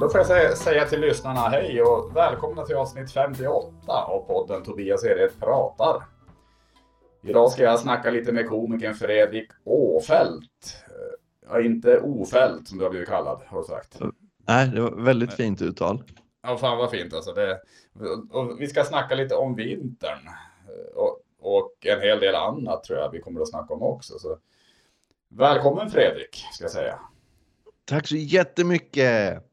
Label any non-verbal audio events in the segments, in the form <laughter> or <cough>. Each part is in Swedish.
Då får jag säga, säga till lyssnarna hej och välkomna till avsnitt 58 av podden Tobias Ered pratar. Idag ska jag snacka lite med komikern Fredrik Åfält. Ja, inte Ofält som du har blivit kallad, har du sagt. Nej, det var väldigt fint uttal. Ja, fan vad fint alltså. Det, vi ska snacka lite om vintern. Och, och en hel del annat tror jag vi kommer att snacka om också. Så. Välkommen Fredrik, ska jag säga. Tack så jättemycket!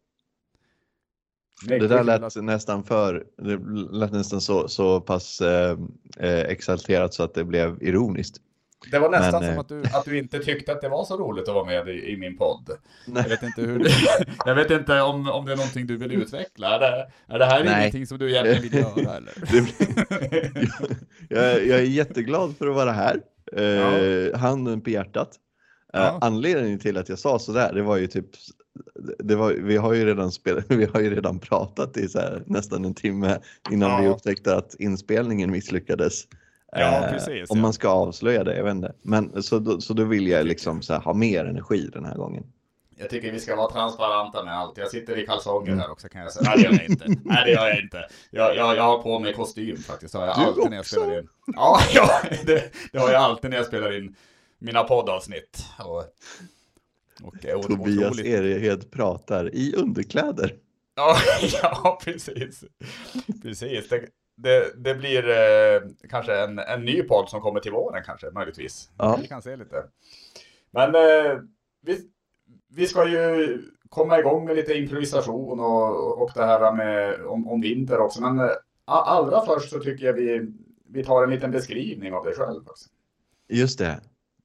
Det där lät nästan för, det lät nästan så, så pass eh, exalterat så att det blev ironiskt. Det var nästan Men, som att du, att du inte tyckte att det var så roligt att vara med i, i min podd. Nej. Jag vet inte, hur <laughs> jag vet inte om, om det är någonting du vill utveckla. Är det, är det här Nej. ingenting som du egentligen vill göra? <laughs> Eller? <laughs> jag, jag, är jätteglad för att vara här. Ja. handen på hjärtat. Ja. Anledningen till att jag sa sådär, det var ju typ det var, vi, har ju redan spelat, <laughs> vi har ju redan pratat i så här, nästan en timme innan ja. vi upptäckte att inspelningen misslyckades. Ja, eh, precis, om ja. man ska avslöja det, jag vet inte. Men så då, så då vill jag liksom så här, ha mer energi den här gången. Jag tycker vi ska vara transparenta med allt. Jag sitter i kalsonger mm. här också kan jag säga. Nej, det gör jag inte. Nej, det gör jag inte. Jag, jag, jag har på mig kostym faktiskt. Har jag du alltid också? när jag spelar in. Ja, <laughs> ja det, det, har jag alltid när jag spelar in mina poddavsnitt. Och, och, och Tobias Erehed pratar i underkläder. Ja, <laughs> ja precis. Precis. Det, det, det blir eh, kanske en, en ny podd som kommer till våren kanske, möjligtvis. Ja. Vi kan se lite. Men eh, vi, vi ska ju komma igång med lite improvisation och, och det här med om, om vinter också. Men eh, allra först så tycker jag vi, vi tar en liten beskrivning av dig själv. Också. Just det.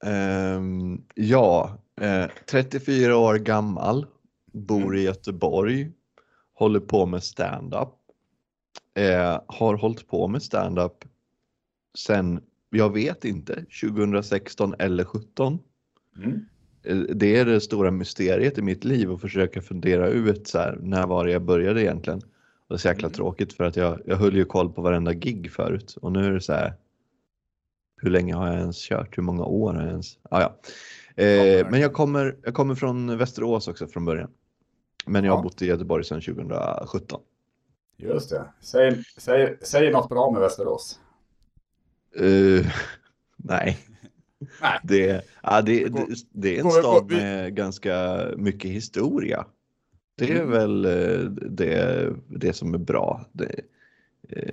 Um, ja, uh, 34 år gammal, bor mm. i Göteborg, håller på med stand-up. Uh, har hållit på med stand-up sen, jag vet inte, 2016 eller 2017. Mm. Uh, det är det stora mysteriet i mitt liv att försöka fundera ut så här, när var det jag började egentligen. Och det är så jäkla mm. tråkigt för att jag, jag höll ju koll på varenda gig förut och nu är det så här, hur länge har jag ens kört? Hur många år har jag ens? Ah, ja. Eh, men jag kommer, jag kommer från Västerås också från början. Men jag har bott i Göteborg sedan 2017. Just det. Säg, säg, säg något bra med Västerås. Uh, <laughs> nej. nej. Det, ja, det, det, det, är en stad med ganska mycket historia. Det är mm. väl eh, det, det som är bra. Det,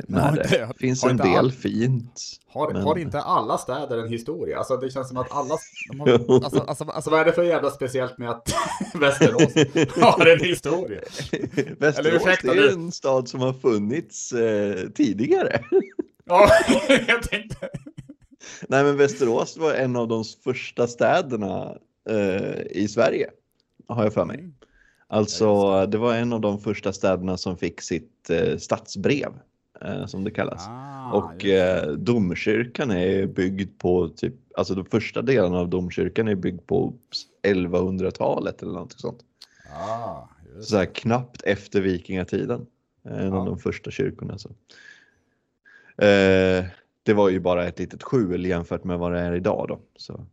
med det. det. finns en del all... fint. Har, men... har, inte alla städer en historia? Alltså det känns som att alla... Har... <laughs> Alltså, alltså, alltså vad är det för jävla speciellt med att <laughs> Västerås har en historia? <laughs> Västerås är en stad som har funnits eh, tidigare. ja, jag tänkte... Nej men Västerås var en av de första städerna eh, i Sverige. Har jag för mig. Mm. Alltså det var en av de första städerna som fick sitt eh, stadsbrev eh, som det kallas. Ah, och eh, domkyrkan är byggd på typ, alltså de första delen av domkyrkan är byggd på 1100-talet eller något sånt. Ah, så här, knappt efter vikingatiden. En ah. av de första kyrkorna. Så. Eh, det var ju bara ett litet skjul jämfört med vad det är idag då. Så.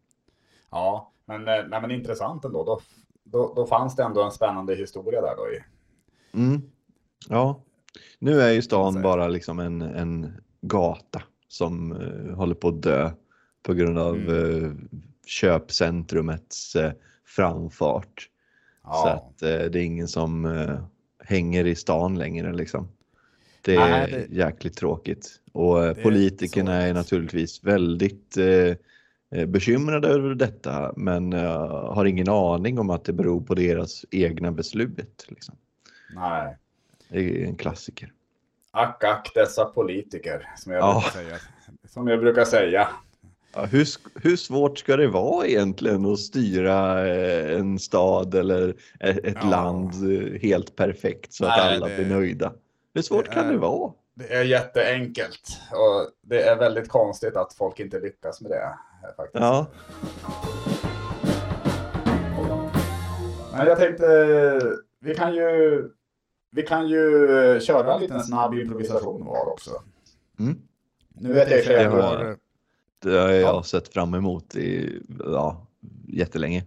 Ja, men, eh, nej, men intressant ändå. Då, då, då fanns det ändå en spännande historia där då. I... Mm. Ja, nu är ju stan bara liksom en, en gata som uh, håller på att dö på grund av mm. uh, köpcentrumets uh, framfart. Ja. Så att det är ingen som hänger i stan längre liksom. Det är Nej, det... jäkligt tråkigt och politikerna är, är naturligtvis väldigt bekymrade över detta men har ingen aning om att det beror på deras egna beslut. Liksom. Nej. Det är en klassiker. Ack, ack dessa politiker, som jag, ja. brukar, säga. Som jag brukar säga. Ja, hur, hur svårt ska det vara egentligen att styra eh, en stad eller ett ja. land eh, helt perfekt så att alla det, blir nöjda? Hur svårt kan är, det vara? Det är jätteenkelt och det är väldigt konstigt att folk inte lyckas med det. Faktiskt. Ja. Men jag tänkte, vi kan ju vi kan ju eh, köra en liten snabb improvisation var också. Mm. Nu vet jag jag har... Det har jag ja. sett fram emot i ja, jättelänge.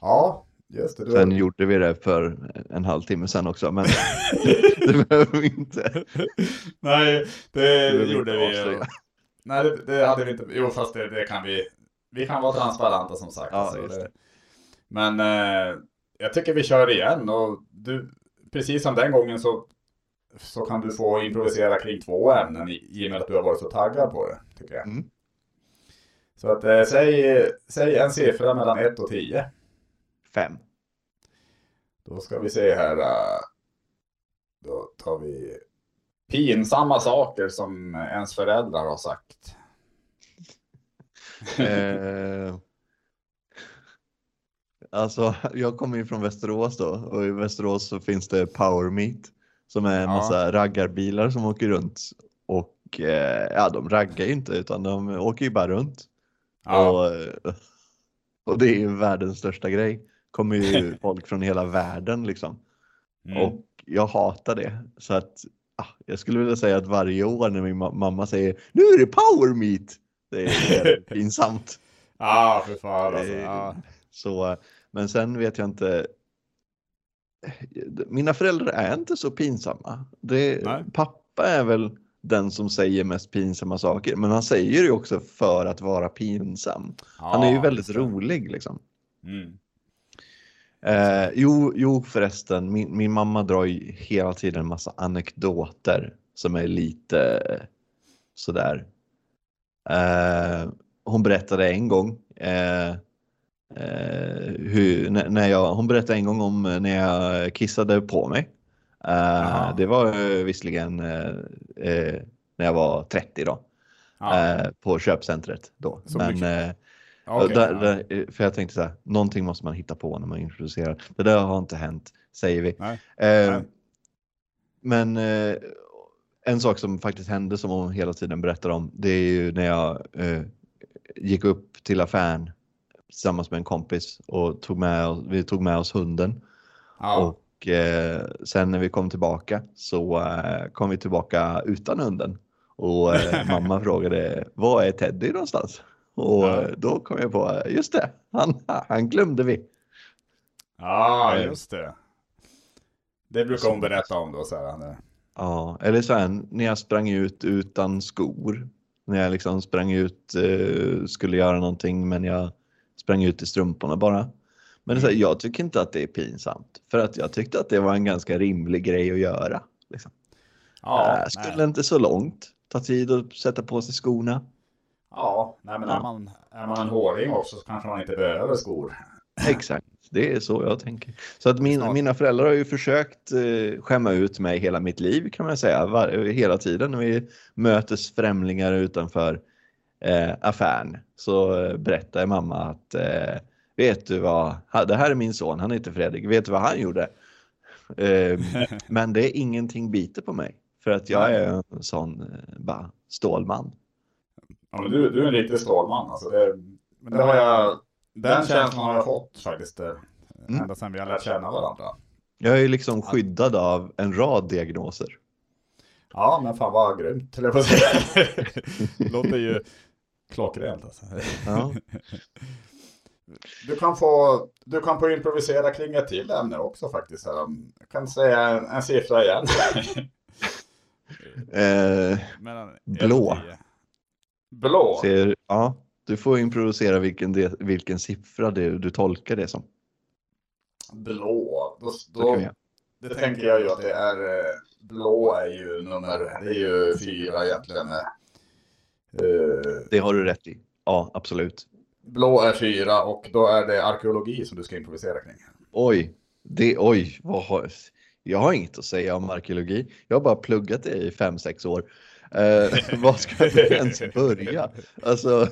Ja, Just det, Sen gjorde vi det för en halvtimme sen också, men <laughs> det behöver vi inte. Nej, det, Det gjorde vi. Nej, det, det hade vi inte. Jo, fast det, det kan vi. Vi kan vara transparenta som sagt. Ja, alltså, just det. Men eh, jag tycker vi kör igen och du, precis som den gången så, så kan du få improvisera kring två ämnen i, i och med att du har varit så taggad på det, tycker jag. Mm. Så att eh, säg, säg en siffra mellan 1 och 10. Fem. Då ska vi se här. eh, Då tar vi pinsamma saker som ens föräldrar har sagt. <laughs> Eh, alltså, <laughs> jag kommer ju från Västerås då och i Västerås så finns det Power Meet som är en Ja. massa raggarbilar som åker runt och eh, ja, de raggar ju inte utan de åker ju bara runt. Ja, Och, <laughs> och det är ju världens största grej. Kommer ju <laughs> folk från hela världen liksom. mm. Och jag hatar det. Så att ah, jag skulle vilja säga att varje år när min ma- mamma säger nu är det power meet. Det är, det är pinsamt. ja för fan alltså. Ja. Så, men sen vet jag inte. Mina föräldrar är inte så pinsamma. Det, pappa är väl den som säger mest pinsamma saker, men han säger det ju också för att vara pinsam. Han är ju Ja, väldigt rolig liksom. Mm. Eh, jo, jo förresten, min, min mamma drar ju hela tiden en massa anekdoter som är lite sådär. Eh, hon berättade en gång eh, eh, hur, när, när jag, hon berättade en gång om när jag kissade på mig. Eh, det var eh, visserligen eh, eh, när jag var 30 då, eh, på köpcentret då. Så Men, eh, Okej, där, där, för jag tänkte så här, någonting måste man hitta på när man introducerar. Det där har inte hänt, säger vi. Nej. Eh, Nej. men eh, en sak som faktiskt hände som hon hela tiden berättar om, det är ju när jag eh, gick upp till affären tillsammans med en kompis och tog med, oss- vi tog med oss hunden. Ja. Och eh, sen när vi kom tillbaka så eh, kom vi tillbaka utan hunden. Och eh, <laughs> mamma frågade, var är Teddy någonstans? Och Ja. då kom jag på, just det, han, han glömde vi. ja, Eh. just det. Det brukar hon berätta om då. Så här, Ja, eller så här, när jag sprang ut utan skor. När jag liksom sprang ut, eh, skulle göra någonting men jag sprang ut i strumporna bara. Men så här, jag tycker inte att det är pinsamt. För att jag tyckte att det var en ganska rimlig grej att göra. Liksom. ja, äh, skulle nej. inte så långt. Ta tid att sätta på sig skorna. ja, nej, men Ja. är man, är man en håring också så kanske man inte behöver skor. <laughs> Exakt, det är så jag tänker. Så att min, mina föräldrar har ju försökt eh, skämma ut mig hela mitt liv kan man säga. Var, hela tiden när vi möter främlingar utanför eh, affären så eh, berättar mamma att eh, vet du vad, ha- det här är min son, han heter Fredrik, vet du vad han gjorde? Eh, <laughs> men det är ingenting biter på mig för att jag är en sån eh, bara stålman. Ja, men du, du är en riktig stålman. Alltså det, men det har jag, den känslan har jag fått faktiskt. eh, Mm. Ända sedan vi har lärt känna varandra. Jag är liksom skyddad av en rad diagnoser. Ja, men fan vad grymt. höll jag på att säga. <laughs> <laughs> Låter ju klockrent alltså. Ja. <laughs> Du kan få, du kan få improvisera kring ett till ämne också faktiskt. Jag kan säga en, en siffra igen. <laughs> Eh, Blå. Blå? Ser, ja, du får improvisera vilken, det, vilken siffra det, du tolkar det som. Blå. Då, då, göra. det tänker jag ju att det är, eh, blå är ju nummer, det är ju fyra egentligen. Eh. Eh, Det har du rätt i. Ja, absolut. blå är fyra och då är det arkeologi som du ska improvisera kring. Oj, det, oj, vad har, jag har inget att säga om arkeologi. Jag har bara pluggat det i fem sex år. Eh, <laughs> vad ska vi ens börja? Alltså,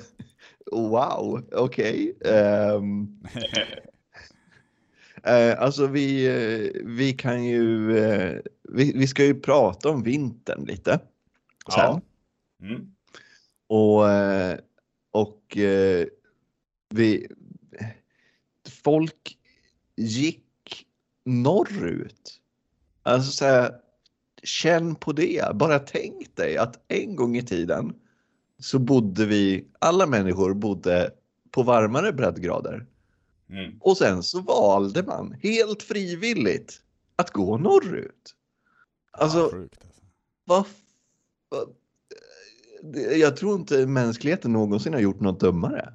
wow, okej. Ehm, <laughs> eh, alltså vi, eh, vi kan ju, eh, vi, vi ska ju prata om vintern lite. Sen. Ja. Mm. Och, eh, och eh, vi, folk gick norrut. Alltså så här, känn på det. Bara tänk dig att en gång i tiden så bodde vi, alla människor bodde på varmare breddgrader. Mm. Och sen så valde man helt frivilligt att gå norrut. Alltså, ja, sjukt, alltså. Vad, vad, jag tror inte mänskligheten någonsin har gjort något dummare.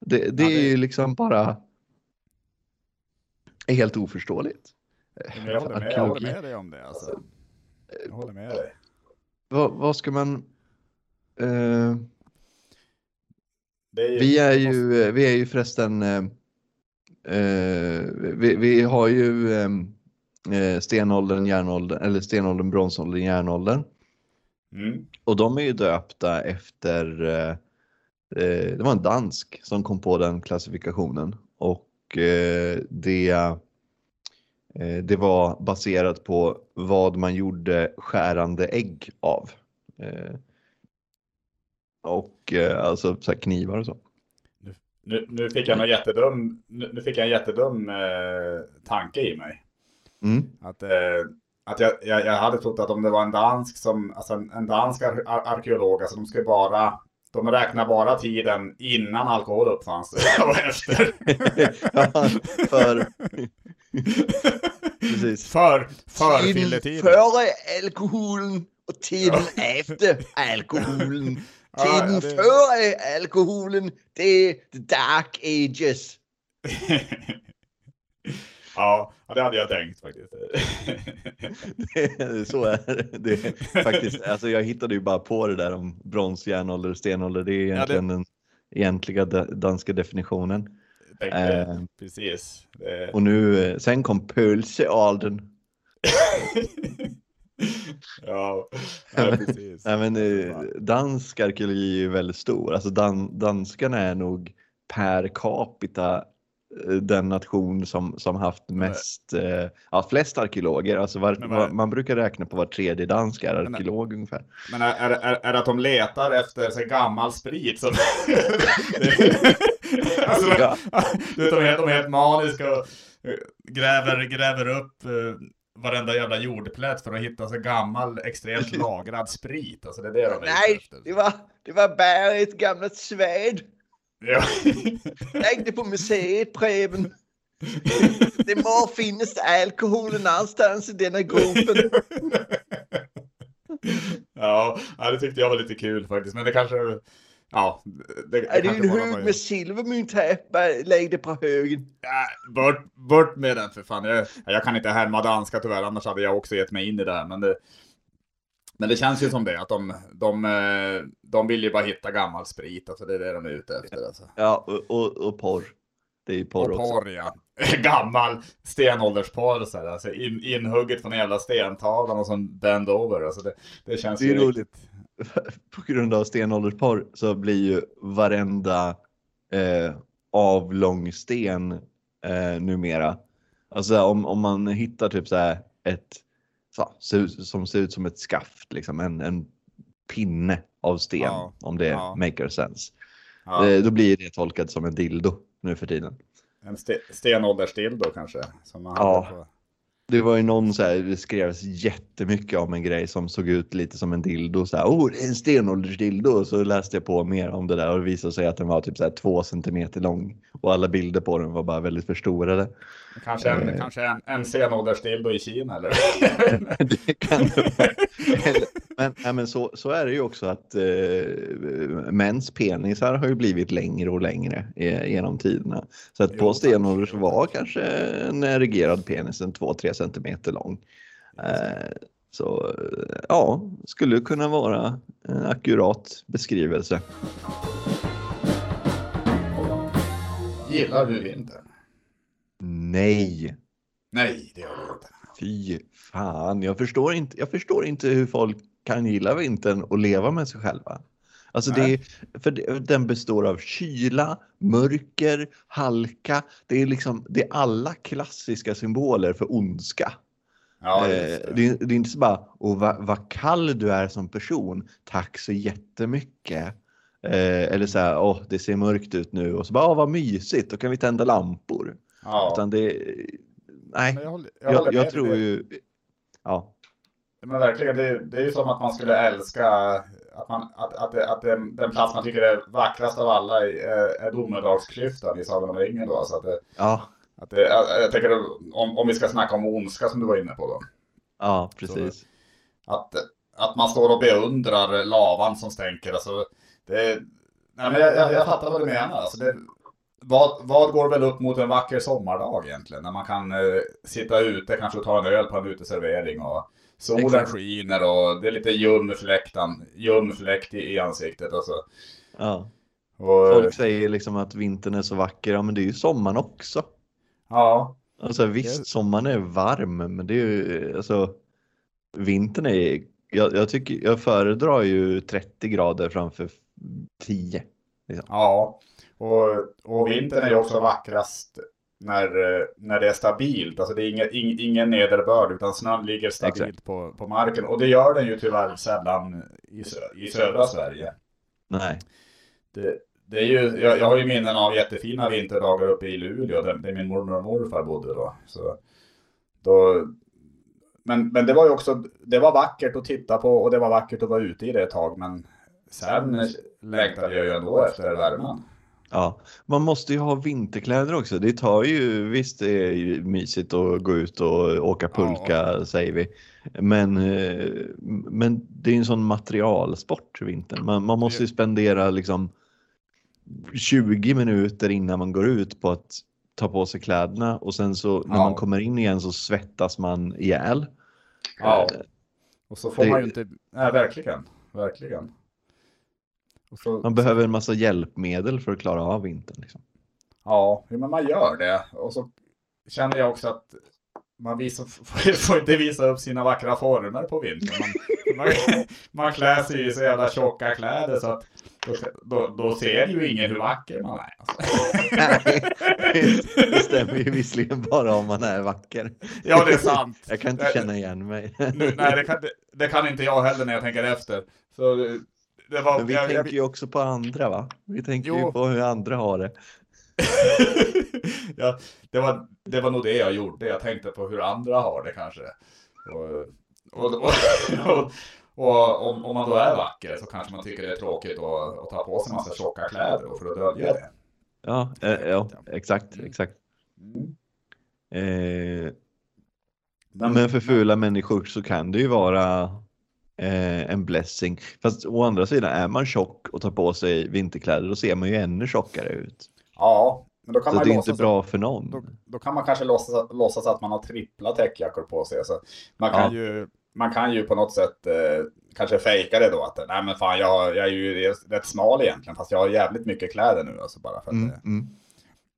Det, det ja, är ju liksom bara helt oförståeligt. Jag håller, med, jag håller med dig om det. Alltså. Jag håller med dig. Vad, vad ska man... Uh, är vi, är ju, vi är ju förresten... Uh, vi, vi, har ju um, stenåldern, järnåldern, eller stenåldern, bronsåldern, järnåldern. Mm. Och de är ju döpta efter, uh, det var en dansk som kom på den klassifikationen och det Eh, det var baserat på vad man gjorde skärande ägg av. Eh, och eh, alltså så knivar och så. Nu, nu, fick jag en jättedum, nu fick jag en jättedum eh, tanke i mig. Mm. Att, eh, att jag, jag, jag, hade trott att om det var en dansk som, alltså en, en dansk ar arkeolog, alltså de skulle bara, de räknar bara tiden innan alkohol uppfanns och efter. <laughs> ja, för Precis. För, för fylletiden. Före alkoholen och tiden ja. efter alkoholen. <laughs> Tiden ja, det... före alkoholen, det är the dark ages. <laughs> ja, det hade jag tänkt faktiskt. <laughs> det, så är det. faktiskt. Alltså jag hittade ju bara på det där om brons, järnålder, stenålder. Det är egentligen ja, det... den egentliga danska definitionen. Tänkte, eh, precis. Det... Och nu, eh, sen kom pölseåldern. <laughs> ja, ja, <laughs> precis. Nej, men, eh, dansk arkeologi är ju väldigt stor. Alltså dan, danskarna är nog per capita den nation som, som haft mest, eh, ja, flest arkeologer. Alltså var, men, var, man brukar räkna på var tredje dansk är arkeolog men, ungefär. Men är, är, är det att de letar efter så gammal sprit? Som <laughs> alltså, ja. de, är helt, de är helt maniska och eh, gräver, gräver upp uh, varenda jävla jordplätt för att hitta så gammal extremt <laughs> lagrad sprit. Alltså det är det de är Nej, efter. det var, det var bara ett gammalt svärd. Ja. Lägg det på museet, Preben. Det må finnas alkohol någonstans i denna gruppen. ja, det tyckte jag var lite kul faktiskt. Men det kanske Ja, det, det är det en hög med silvermynt här? Lägg det på högen. Ja, bort, bort med den för fan. Jag, jag kan inte härma danska tyvärr, annars hade jag också gett mig in i det här. Men det, men det känns ju som det, att de, de, eh, de vill ju bara hitta gammal sprit. Alltså det är det de är ute efter. Alltså. Ja, och, och, och porr. Det är ju porr och porr, ja. <laughs> Gammal stenåldersporr, så här, alltså in, inhugget från jävla stentavlan och så bend over. Alltså det, det känns det är ju roligt. Riktigt <laughs> på grund av stenåldersporr så blir ju varenda eh, avlång sten eh, numera. Alltså om, om man hittar typ så här ett så, som ser ut som ett skaft, liksom en, en pinne av sten ja, om det ja. maker sense. Ja. Eh, då blir det tolkat som en dildo nu för tiden. En st stenåldersdildo kanske? Som man ja. På... Det var ju någon så här, det skrevs jättemycket om en grej som såg ut lite som en dildo. Så här, oh, det är en stenåldersdildo. Så läste jag på mer om det där och det visade sig att den var typ så här två centimeter lång. Och alla bilder på den var bara väldigt förstorade. Kanske en, eh. kanske en, en stenåldersdildo i Kina eller? <laughs> det kan. Men, ja, men så, så är det ju också att eh, mäns penisar har ju blivit längre och längre eh, genom tiderna. Så att på stenålder så var kanske en erigerad penis en 2-3 centimeter lång. Eh, så ja, skulle kunna vara en akkurat beskrivelse. Gillar du vintern? Nej. Nej, det gör du inte. Fy fan, jag förstår inte, jag förstår inte hur folk kan gilla vintern och leva med sig själva. Alltså det är, för den består av kyla, mörker, halka. Det är liksom, det är alla klassiska symboler för ondska. Ja, det. Eh, det, är, det, är inte så bara, och vad, vad kall du är som person, tack så jättemycket. Eh, eller så här, åh, det ser mörkt ut nu och så bara, åh, vad mysigt, då kan vi tända lampor. Ja. Utan det, nej, jag, håller, jag, jag, jag tror ju, ja. men verkligen, det, det är ju som att man skulle älska att, man, att, att, det, att den, den plats man tycker är vackrast av alla är, är domedagsklyftan i Sagan om ringen då. Så att det, ja. Att det, jag, jag tänker om, om vi ska snacka om ondska som du var inne på då. Ja, precis. Så, att, att man står och beundrar lavan som stänker. Alltså, det, nej, men jag, jag, jag fattar vad du menar. Alltså, det, vad, vad går väl upp mot en vacker sommardag egentligen? När man kan eh, sitta ute, kanske ta en öl på en uteservering och solen Exakt. skiner och det är lite ljumfläkt i, i ansiktet. Och så. Ja. Och, Folk säger liksom att vintern är så vacker, ja men det är ju sommaren också. Ja. Alltså visst, sommaren är varm, men det är ju alltså vintern är, jag, jag tycker, jag föredrar ju 30 grader framför 10. Liksom. Ja, och, och vintern är ju också vackrast när, när det är stabilt. Alltså det är ingen, ing, ingen nederbörd utan snön ligger stabilt på, på marken. Och det gör den ju tyvärr sällan i, i södra Sverige. Nej. Det, det är ju, jag, jag har ju minnen av jättefina vinterdagar uppe i Luleå där, där min mormor och morfar bodde då. Så, då men, men det var ju också, det var vackert att titta på och det var vackert att vara ute i det ett tag. Men sen längtade jag ju ändå efter värmen. Ja, man måste ju ha vinterkläder också. Det tar ju, visst det är ju mysigt att gå ut och åka pulka ja. säger vi. Men, eh, men det är en sån materialsport vintern. Man, man måste ju spendera liksom 20 minuter innan man går ut på att ta på sig kläderna och sen så när ja. man kommer in igen så svettas man ihjäl. Ja. Eh, och så får det... man ju inte, nej verkligen, verkligen. Så, man behöver en massa hjälpmedel för att klara av vintern. Liksom. Ja, men man gör det. Och så känner jag också att man visar, <laughs> får inte visa upp sina vackra former på vintern. Man, man, <laughs> man klär sig i så jävla tjocka kläder så att då, då, ser ju ingen hur vacker man är. Alltså. Nej, det <laughs> stämmer ju visserligen bara om man är vacker. Ja, det är sant. Jag kan inte känna igen mig. Nej, det kan, det, kan, inte jag heller när jag tänker efter. Så var, Men vi jag, tänker ju också på andra va? Vi tänker jo. ju på hur andra har det. <laughs> ja, det, var, det var nog det jag gjorde. Jag tänkte på hur andra har det kanske. Och, och, och, och, om, om, man då är vacker så kanske man tycker det är tråkigt att, att ta på sig en massa tjocka kläder för att dölja det. Ja, eh, ja exakt, exakt. Mm. Eh, men för fula människor så kan det ju vara eh, en blessing. Fast å andra sidan, är man tjock och tar på sig vinterkläder då ser man ju ännu tjockare ut. Ja, men då kan så man det är inte bra för någon. Då, då, kan man kanske låtsas, låtsas att man har trippla täckjackor på sig. Så man, kan ja. ju, man kan ju på något sätt eh, kanske fejka det då. Att nej men fan jag, jag är ju rätt smal egentligen. Fast jag har jävligt mycket kläder nu. Alltså bara för att, mm, mm.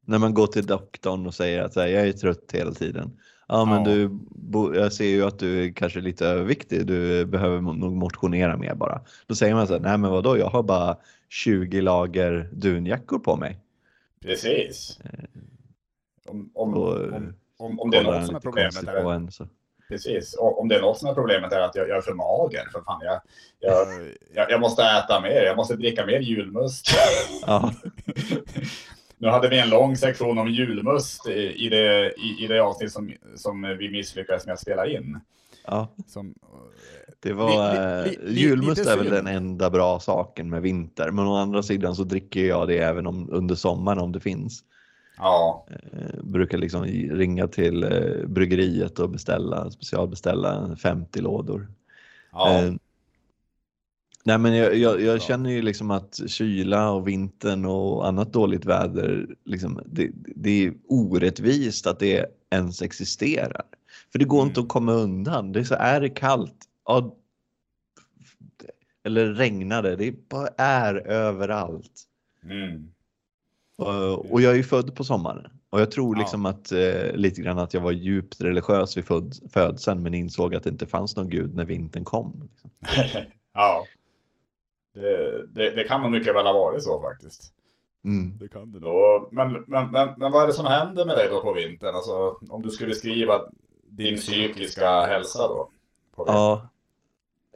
När man går till doktorn och säger att här, jag är trött hela tiden. Ja men ja. du, jag ser ju att du är kanske lite överviktig, du behöver nog motionera mer bara. Då säger man så här, nej men vadå, jag har bara 20 lager dunjackor på mig. Precis. Eh, om, om, och, om, om, om det är något som är problemet. Är en, så. Precis, om det är något som är problemet är att jag, jag är för mager. För fan, jag, jag, <laughs> jag, jag, måste äta mer, jag måste dricka mer julmust. Ja. <laughs> nu hade vi en lång sektion om julmust i, det, i, i det avsnitt som, som vi misslyckades med att spela in. Ja. Som, det var, li, li, li, julmust är väl den enda bra saken med vinter, men å andra sidan så dricker jag det även om, under sommaren om det finns. Ja. Eh, brukar liksom ringa till eh, bryggeriet och beställa, specialbeställa 50 lådor. Ja. Eh, nej men jag, jag, jag, känner ju liksom att kyla och vintern och annat dåligt väder, liksom, det, det är orättvist att det ens existerar. För det går mm. inte att komma undan. Det är så är det kallt, ja, eller regnade, det bara är överallt. Mm. Och, och, jag är ju född på sommaren och jag tror liksom ja. att eh, lite grann att jag var djupt religiös vid föd, födseln men insåg att det inte fanns någon gud när vintern kom. Liksom. <laughs> ja, det, det, det, kan nog mycket väl ha varit så faktiskt. Mm. Det kan det då. Men, men, men, men vad är det som händer med dig då på vintern? Alltså, om du skulle beskriva din psykiska hälsa då? Ja,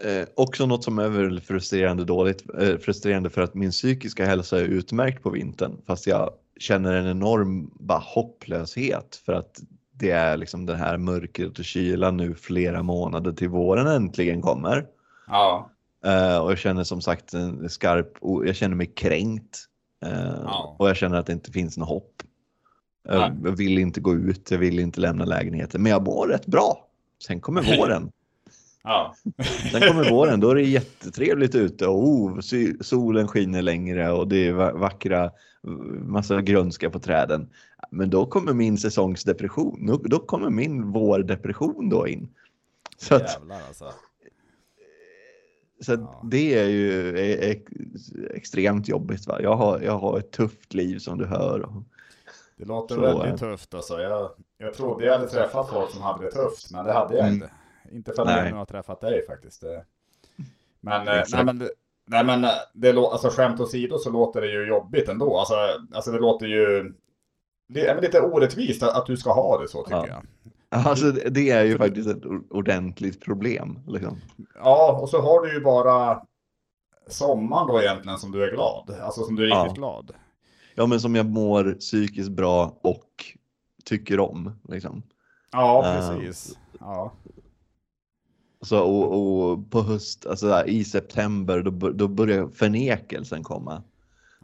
Eh, också något som är väl frustrerande dåligt, eh, frustrerande för att min psykiska hälsa är utmärkt på vintern fast jag känner en enorm bara hopplöshet för att det är liksom det här mörkret och kylan nu flera månader till våren äntligen kommer. Ja. Uh, och jag känner som sagt en skarp, jag känner mig kränkt. Uh, ja. Och jag känner att det inte finns något hopp. Uh, jag vill inte gå ut, jag vill inte lämna lägenheten, men jag mår rätt bra. Sen kommer <laughs> våren. Ja. Sen kommer våren, då är det jättetrevligt ute och oh, solen skiner längre och det är vackra, massa grönska på träden. Men då kommer min säsongsdepression, då kommer min vårdepression då in. Så att, Jävlar alltså. Så ja. det är ju extremt jobbigt. Va? Jag, har, jag har ett tufft liv som du hör. Det låter så, väldigt tufft alltså. Jag, jag trodde jag hade träffat folk som hade det tufft, men det hade jag mm. inte. Inte förrän jag nu har träffat dig faktiskt. Men, eh, nej, men, nej, men eh, det, alltså, skämt åsido så låter det ju jobbigt ändå. Alltså, alltså det låter ju det är lite orättvist att du ska ha det så tycker ja. jag. Alltså det är ju faktiskt ett ordentligt problem. Liksom. Ja, och så har du ju bara sommaren då egentligen som du är glad. Alltså som du är riktigt ja. glad. Ja, men som jag mår psykiskt bra och tycker om. Liksom. Ja, precis. Uh, ja. Så, och, och, på höst, alltså där, i september, då, då börjar förnekelsen komma.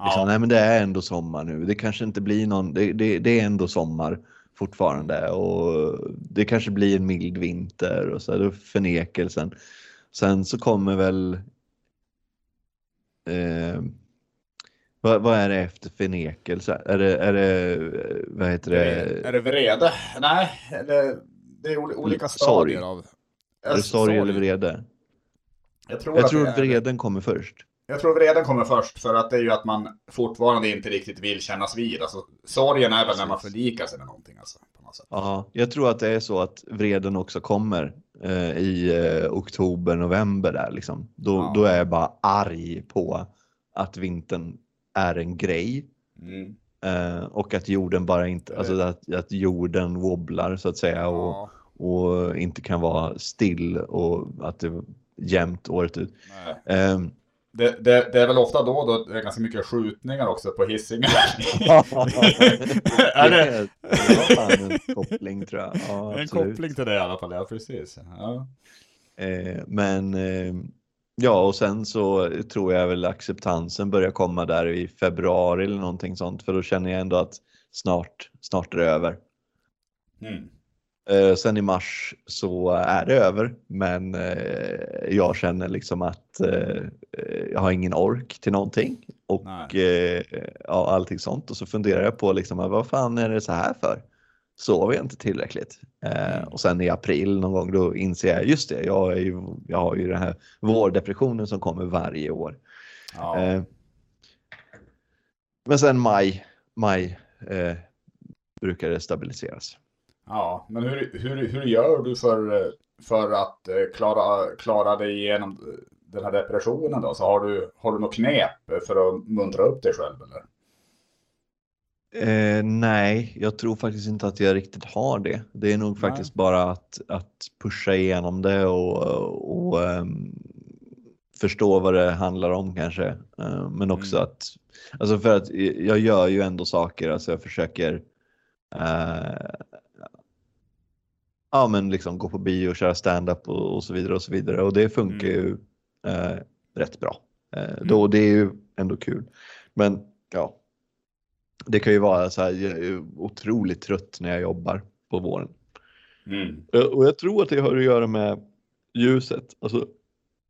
Liksom, ja. Nej men det är ändå sommar nu, det kanske inte blir någon, det, det, det, är ändå sommar fortfarande och det kanske blir en mild vinter och så är det förnekelsen. Sen så kommer väl eh, vad, vad, är det efter förnekelse? Är det, är det vad heter det? Är det vrede? Nej, det, det är olika stadier av är det sorg eller vrede? Jag tror, jag tror att vreden kommer först. Jag tror vreden kommer först för att det är ju att man fortfarande inte riktigt vill kännas vid. Alltså, sorgen är väl när man förlikar sig med någonting. Alltså, på något sätt. Ja, jag tror att det är så att vreden också kommer eh, i eh, oktober, november där liksom. Då, ja. då är jag bara arg på att vintern är en grej. Mm. Eh, och att jorden bara inte, alltså att, att jorden wobblar så att säga. Och, ja och inte kan vara still och att det är jämnt året ut. Det, det, det, är väl ofta då, då det är ganska mycket skjutningar också på Hisingen. <laughs> är det? det var en koppling tror jag. Ja, en koppling till det i alla fall, ja precis. Ja. Eh, men eh, ja, och sen så tror jag väl acceptansen börjar komma där i februari eller någonting sånt. För då känner jag ändå att snart, snart är det över. Mm. Eh, sen i mars så är det över, men eh, jag känner liksom att eh, jag har ingen ork till någonting och eh, ja, allting sånt. Och så funderar jag på liksom, vad fan är det så här för? Sover jag inte tillräckligt? Eh, mm. och sen i april någon gång då inser jag, just det, jag, är ju, jag har ju den här vårdepressionen som kommer varje år. Ja. Eh, men sen maj, maj brukar det stabiliseras. Ja, men hur, hur, hur gör du för, för att eh, klara, klara dig igenom den här depressionen då? Så har du, har du något knep för att muntra upp dig själv eller? Eh, nej, jag tror faktiskt inte att jag riktigt har det. Det är nog nej. faktiskt bara att, att pusha igenom det och, och um, förstå vad det handlar om kanske. Uh, men också mm. att, alltså för att jag gör ju ändå saker, alltså jag försöker uh, ja, men liksom gå på bio och köra stand-up och, och, så vidare och så vidare och det funkar mm. ju eh, rätt bra. Eh, mm. då, det är ju ändå kul. Men ja, det kan ju vara så här, jag är otroligt trött när jag jobbar på våren. Mm. Eh, och jag tror att det har att göra med ljuset. Alltså,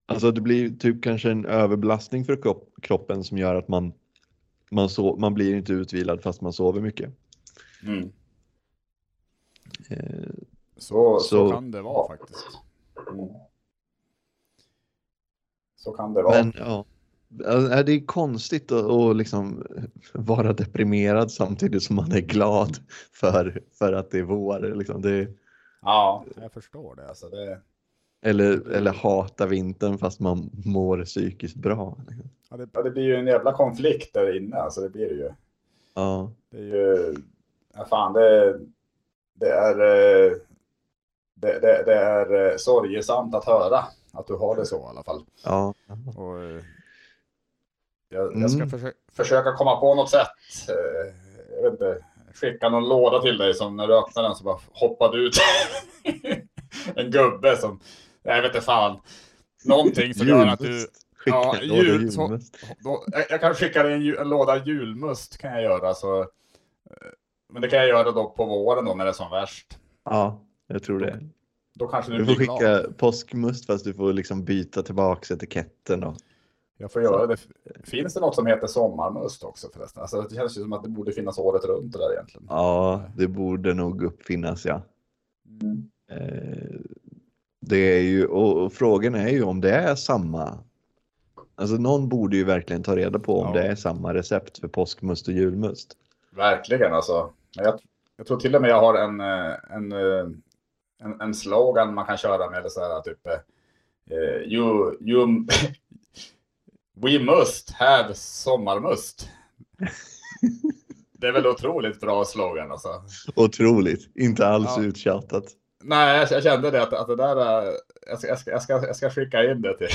alltså det blir typ kanske en överbelastning för kropp, kroppen som gör att man, man, so man blir inte utvilad fast man sover mycket. Mm. Så, så, så, kan det vara faktiskt. Mm. Så kan det vara. Men, ja. Alltså, det är konstigt att, att liksom vara deprimerad samtidigt som man är glad för, för att det är vår. Liksom det, ja, jag förstår det. Alltså det... Eller, eller hata vintern fast man mår psykiskt bra. Liksom. Ja, det, det, blir ju en jävla konflikt där inne. Alltså det blir det ju. Ja. Det är ju... Ja, fan, det, det är eh, det, det, det, är eh, sorgesamt att höra att du har det så i alla fall. Ja. Och, eh, jag, jag ska mm. försöka, försöka komma på något sätt. Eh, jag vet inte, skicka någon låda till dig som när du öppnar den så bara hoppade ut <laughs> en gubbe som, jag vet inte fan, någonting som gör att du... Ja, jul, så, då, jag, kan skicka dig en, en låda julmust kan jag göra. Så, men det kan jag göra då på våren då när det är som värst. Ja, jag tror det. Då kanske du, Du får blir glad. skicka påskmust fast du får liksom byta tillbaks etiketten då. Jag får göra det. Finns det något som heter sommarmust också förresten? Alltså, det känns ju som att det borde finnas året runt det där egentligen. Ja, det borde nog uppfinnas ja. Mm. Eh, Det är ju, och och frågan är ju om det är samma. Alltså någon borde ju verkligen ta reda på om Ja. det är samma recept för påskmust och julmust. Verkligen alltså. Jag, jag tror till och med jag har en, eh, en, eh, en, en slogan man kan köra med. Eller så här, typ eh, you, you, <laughs> We must have sommarmust. Det är väl otroligt bra slogan alltså. Otroligt, inte alls Ja. uttjatat. Nej, jag, jag kände det att, att det där, eh, jag ska, jag, ska, jag, ska, jag ska skicka in det till.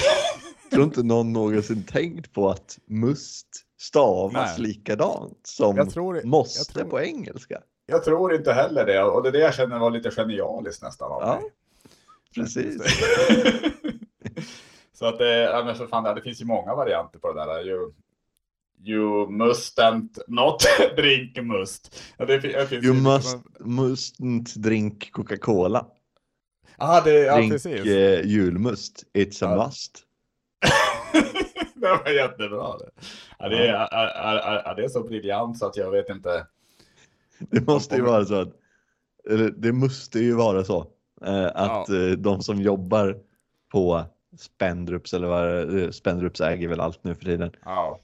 Jag <laughs> tror inte någon någonsin tänkt på att must stavas Nej. likadant som Jag tror- måste jag tror- på engelska. Jag tror inte heller det och det är det jag känner var lite genialiskt nästan av Ja, mig. precis. <laughs> Så att det, ja, men för fan, det finns ju många varianter på det där. You, you mustn't not <laughs> drink must. Ja, det, det You must, mustn't drink Coca-Cola. Ja, det, ja drink precis. eh, julmust. It's a must. <laughs> det var jättebra. Det. Ja, det, är, är, är, är, det så briljant så att jag vet inte. Det måste ju vara så att, eller det måste ju vara så eh, att eh, de som jobbar på Spendrups eller vad eh, Spendrups äger väl allt nu för tiden Ja,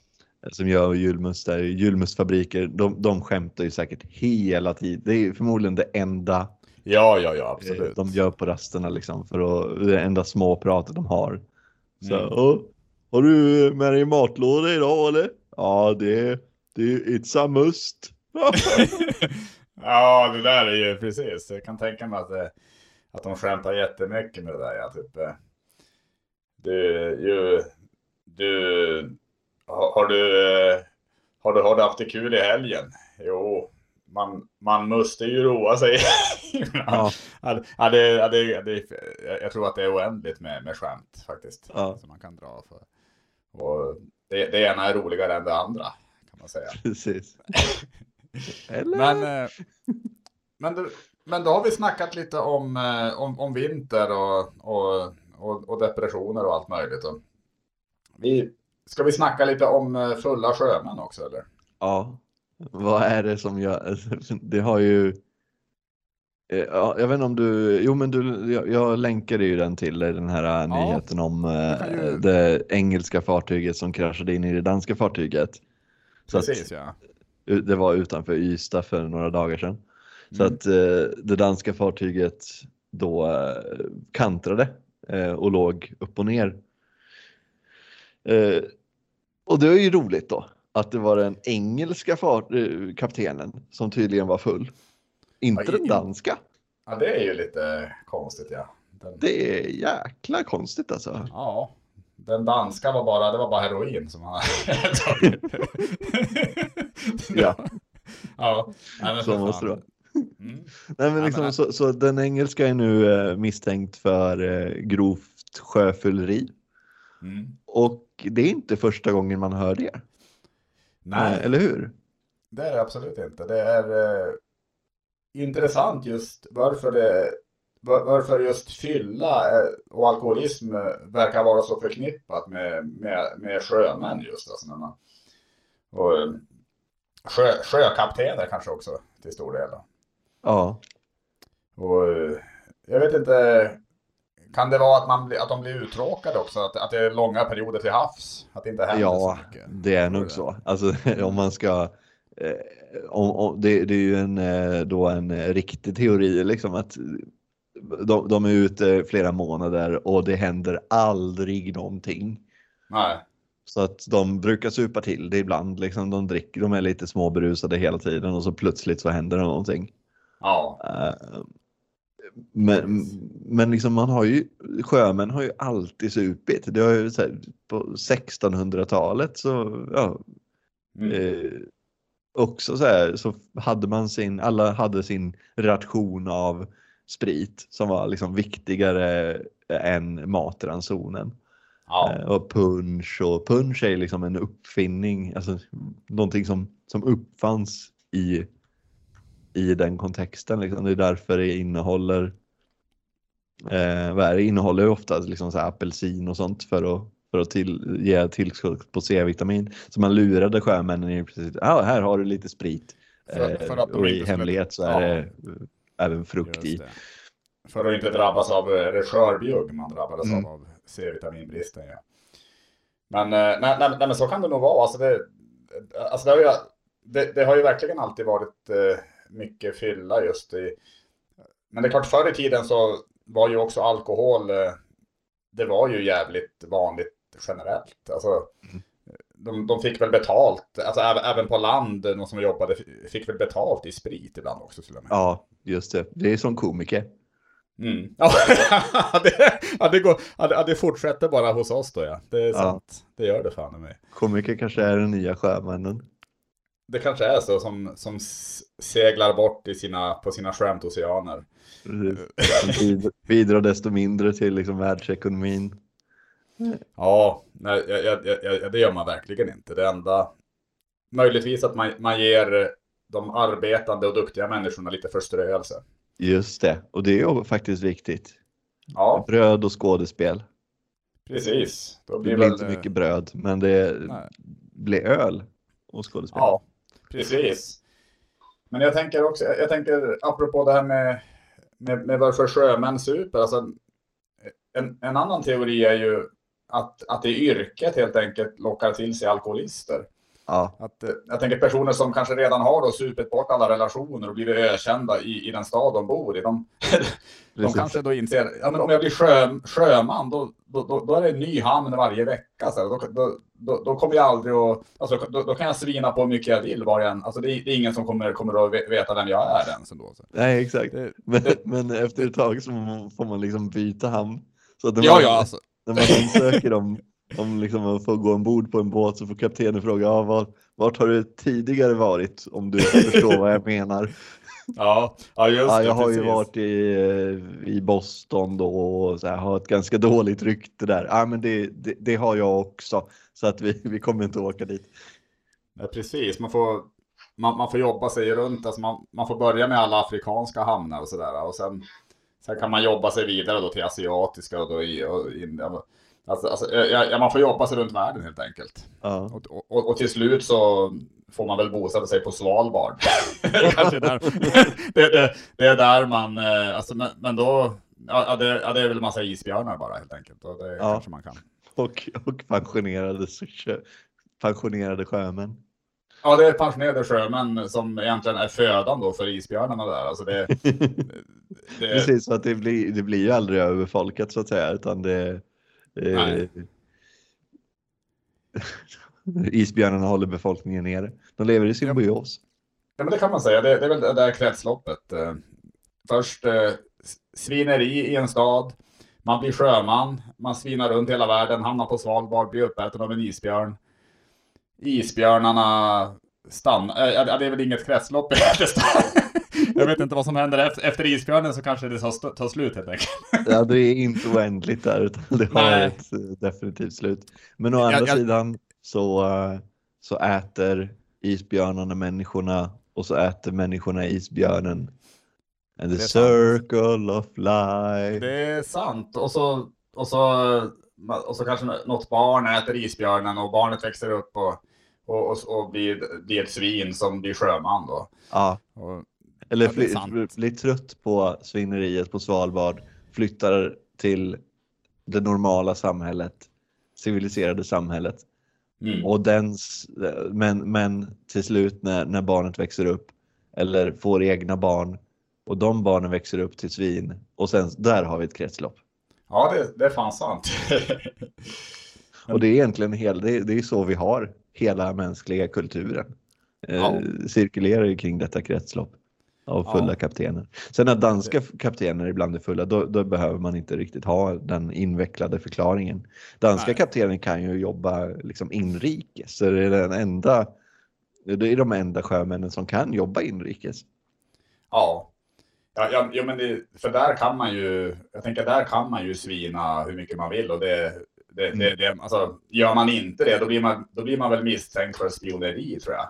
som gör julmust där, julmustfabriker, de, de skämtar ju säkert hela tiden. Det är förmodligen det enda ja, ja, ja absolut. de gör på rasterna liksom för att, det enda småpratet de har. Så, Mm. "Åh, har du med dig matlåda idag eller? Ja, det, det är it's a must. <laughs> ja, det där är ju precis. Jag kan tänka mig att, det, att de skämtar jättemycket med det där. Ja, typ, eh, du, ju, du, har, du, eh, har du, har du haft det kul i helgen? Jo, man, man måste ju roa sig. <laughs> Ja. ja, ja, det, ja, det, det, jag tror att det är oändligt med, med skämt faktiskt. Ja. Som man kan dra för. Och det, det ena är roligare än det andra kan man säga. Precis. <laughs> Eller? Men, eh, men, du, men då har vi snackat lite om, eh, om, om vinter och, och, och, och depressioner och allt möjligt. Vi, ska vi snacka lite om eh, fulla sjömän också eller? Ja, vad är det som gör, <laughs> det har ju, ja, jag vet inte om du, jo men du, jag, jag länkade ju den till den här nyheten om ju- det engelska fartyget som kraschade in i det danska fartyget. Så att, Precis ja. Det var utanför Ystad för några dagar sedan. Så Mm. att eh, det danska fartyget då eh, kantrade eh, och låg upp och ner. Och det är ju roligt då att det var den engelska kaptenen som tydligen var full. Inte den danska. ja. Det är ju lite konstigt ja. Den, Det är jäkla konstigt alltså. Ja. Den danska var bara, det var bara heroin som han <laughs> tagit. Ja. ja. Nej, men Så måste det vara. Mm. Nej, men liksom, men- så, så den engelska är nu eh, misstänkt för eh, grovt sjöfylleri. Mm. Och det är inte första gången man hör det. Nej. Eh, eller hur? Det är det absolut inte. Det är eh, intressant just varför det varför just fylla eh, och alkoholism eh, verkar vara så förknippat med, med, med sjömän just. Alltså när man, och, eh, sjö, sjökaptener kanske också till stor del. då. Ja. Och, jag vet inte, kan det vara att, man att de blir uttråkade också? Att, att det är långa perioder till havs? Att det inte händer Ja, så mycket? det är nog så. Alltså <laughs> om man ska eh, om, om, det, det är ju en, då en riktig teori liksom att de, de är ute flera månader och det händer aldrig någonting. Nej. Så att de brukar supa till det ibland, liksom de dricker, de är lite småberusade hela tiden och så plötsligt så händer det någonting. Ja. Eh, Men, men liksom man har ju, sjömän har ju alltid supit. Det har ju så här, på 1600-talet så, ja, Mm. eh, också så här så hade man sin, alla hade sin ration av sprit som var liksom viktigare än matransonen. Ja. Eh, och punch och punch är liksom en uppfinning, alltså någonting som, som uppfanns i, i den kontexten. Liksom. Det är därför det innehåller eh, det? innehåller ofta liksom så apelsin och sånt för att, för att till, ge tillskott på C-vitamin. Så man lurade sjömännen i precis, ah, här har du lite sprit. För, för eh, och i hemlighet så är ja. det även frukt i. För att inte drabbas av är skörbjugg man drabbades mm. av C-vitaminbristen. Ja. Men, eh, nej, nej, nej, men så kan det nog vara. Alltså det, alltså det, har, ju, det, det har ju verkligen alltid varit eh, mycket fylla just i... Men det är klart, förr i tiden så var ju också alkohol, eh, det var ju jävligt vanligt generellt. Alltså, mm. De, de fick väl betalt, alltså även på land, de som jobbade fick väl betalt i sprit ibland också. Till och med. Ja, just det. Det är som komiker. Mm. <laughs> Ja, det, ja, det, går, ja, det fortsätter bara hos oss då ja. Det är sant. Det gör det fan i mig. Komiker kanske är den nya sjömannen. Det kanske är så som, som seglar bort i sina, på sina skämtoceaner. Bidrar desto mindre till liksom världsekonomin. Ja, nej, jag, jag, jag, det gör man verkligen inte. Det enda, möjligtvis att man, man ger de arbetande och duktiga människorna lite förströelse. Just det, och det är ju faktiskt viktigt. Ja. Bröd och skådespel. Precis. Då blir det blir väl... inte mycket bröd, men det Nej. blir öl och skådespel. Ja, precis. Men jag tänker också, jag tänker apropå det här med, med, med varför sjömän super. Alltså, en, en annan teori är ju att, att det yrket helt enkelt lockar till sig alkoholister. Ja. Att, eh, jag tänker personer som kanske redan har då supit bort alla relationer och blivit ökända i, i den stad de bor i. De, <laughs> de kanske då inser, ja, men om jag blir sjö, sjöman då, då, då, är det en ny hamn varje vecka. Så då, då, då, då kommer jag aldrig att, alltså, då, då, kan jag svina på hur mycket jag vill var jag än, alltså det, det, är ingen som kommer, kommer att veta vem jag är ens ändå. Så. Nej, exakt. Men, men, efter ett tag så får man liksom byta hamn. Så att ja, man, ja, alltså. När man ansöker <laughs> om om liksom man får gå ombord på en båt så får kaptenen fråga ja, var, vart har du tidigare varit om du förstår vad jag menar. <laughs> Ja, ja just ja, Jag har precis. ju varit i, i Boston då och så här, har ett ganska dåligt rykte där. Ja, men det, det, det, har jag också så att vi, vi kommer inte åka dit. Ja, precis, man får, man, man får jobba sig runt. Alltså man, man får börja med alla afrikanska hamnar och sådär och sen, sen kan man jobba sig vidare då till asiatiska och då i, och in, Alltså, alltså, ja, man får jobba sig runt världen helt enkelt. Ja. Och, och, och, till slut så får man väl bosätta sig på Svalbard. <laughs> Kanske där. <laughs> det, det, det, är där man, eh, alltså, men, men då, ja, det, ja, det är väl massa isbjörnar bara helt enkelt. Och det ja. kanske man kan. Och, och pensionerade, pensionerade sjömän. Ja, det är pensionerade sjömän som egentligen är födan då för isbjörnarna där. Alltså det, <laughs> det... Precis, så att det blir, det blir ju aldrig överfolkat så att säga, utan det Eh, <laughs> isbjörnarna håller befolkningen nere. De lever i symbios. Ja, men det kan man säga. Det, det är väl det där kretsloppet. Eh, först eh, svineri i en stad. Man blir sjöman. Man svinar runt hela världen, hamnar på Svalbard, blir uppäten av en isbjörn. Isbjörnarna stannar. Ja, det är väl inget kretslopp Jag vet inte vad som händer efter, isbjörnen så kanske det tar, slut helt enkelt. Ja, det är inte oändligt där utan det har Nej. ett eh, definitivt slut. Men å andra jag, jag... sidan så, eh, så äter isbjörnarna människorna och så äter människorna isbjörnen. And the circle of life. Det är sant. Och så, och så, och så kanske något barn äter isbjörnen och barnet växer upp och, och, och, och blir, blir ett svin som blir sjöman då. Ja. Och, eller blir bli trött på svineriet på Svalbard, flyttar till det normala samhället, civiliserade samhället. Mm. Och dens, men, men till slut när, när barnet växer upp eller får egna barn och de barnen växer upp till svin och sen där har vi ett kretslopp. Ja, det, det är fan sant. <laughs> och det är egentligen hel, det, det är så vi har hela mänskliga kulturen. Eh, ja. cirkulerar kring detta kretslopp av fulla ja. kaptener. Sen när danska kaptener ibland är fulla, då, då, behöver man inte riktigt ha den invecklade förklaringen. Danska Nej. kaptener kan ju jobba liksom inrikes, så det är den enda Det är de enda sjömännen som kan jobba inrikes. Ja. Ja, ja, ja men det, för där kan man ju, jag tänker där kan man ju svina hur mycket man vill och det, det, det, det, alltså, gör man inte det, då blir man, då blir man väl misstänkt för spioneri tror jag.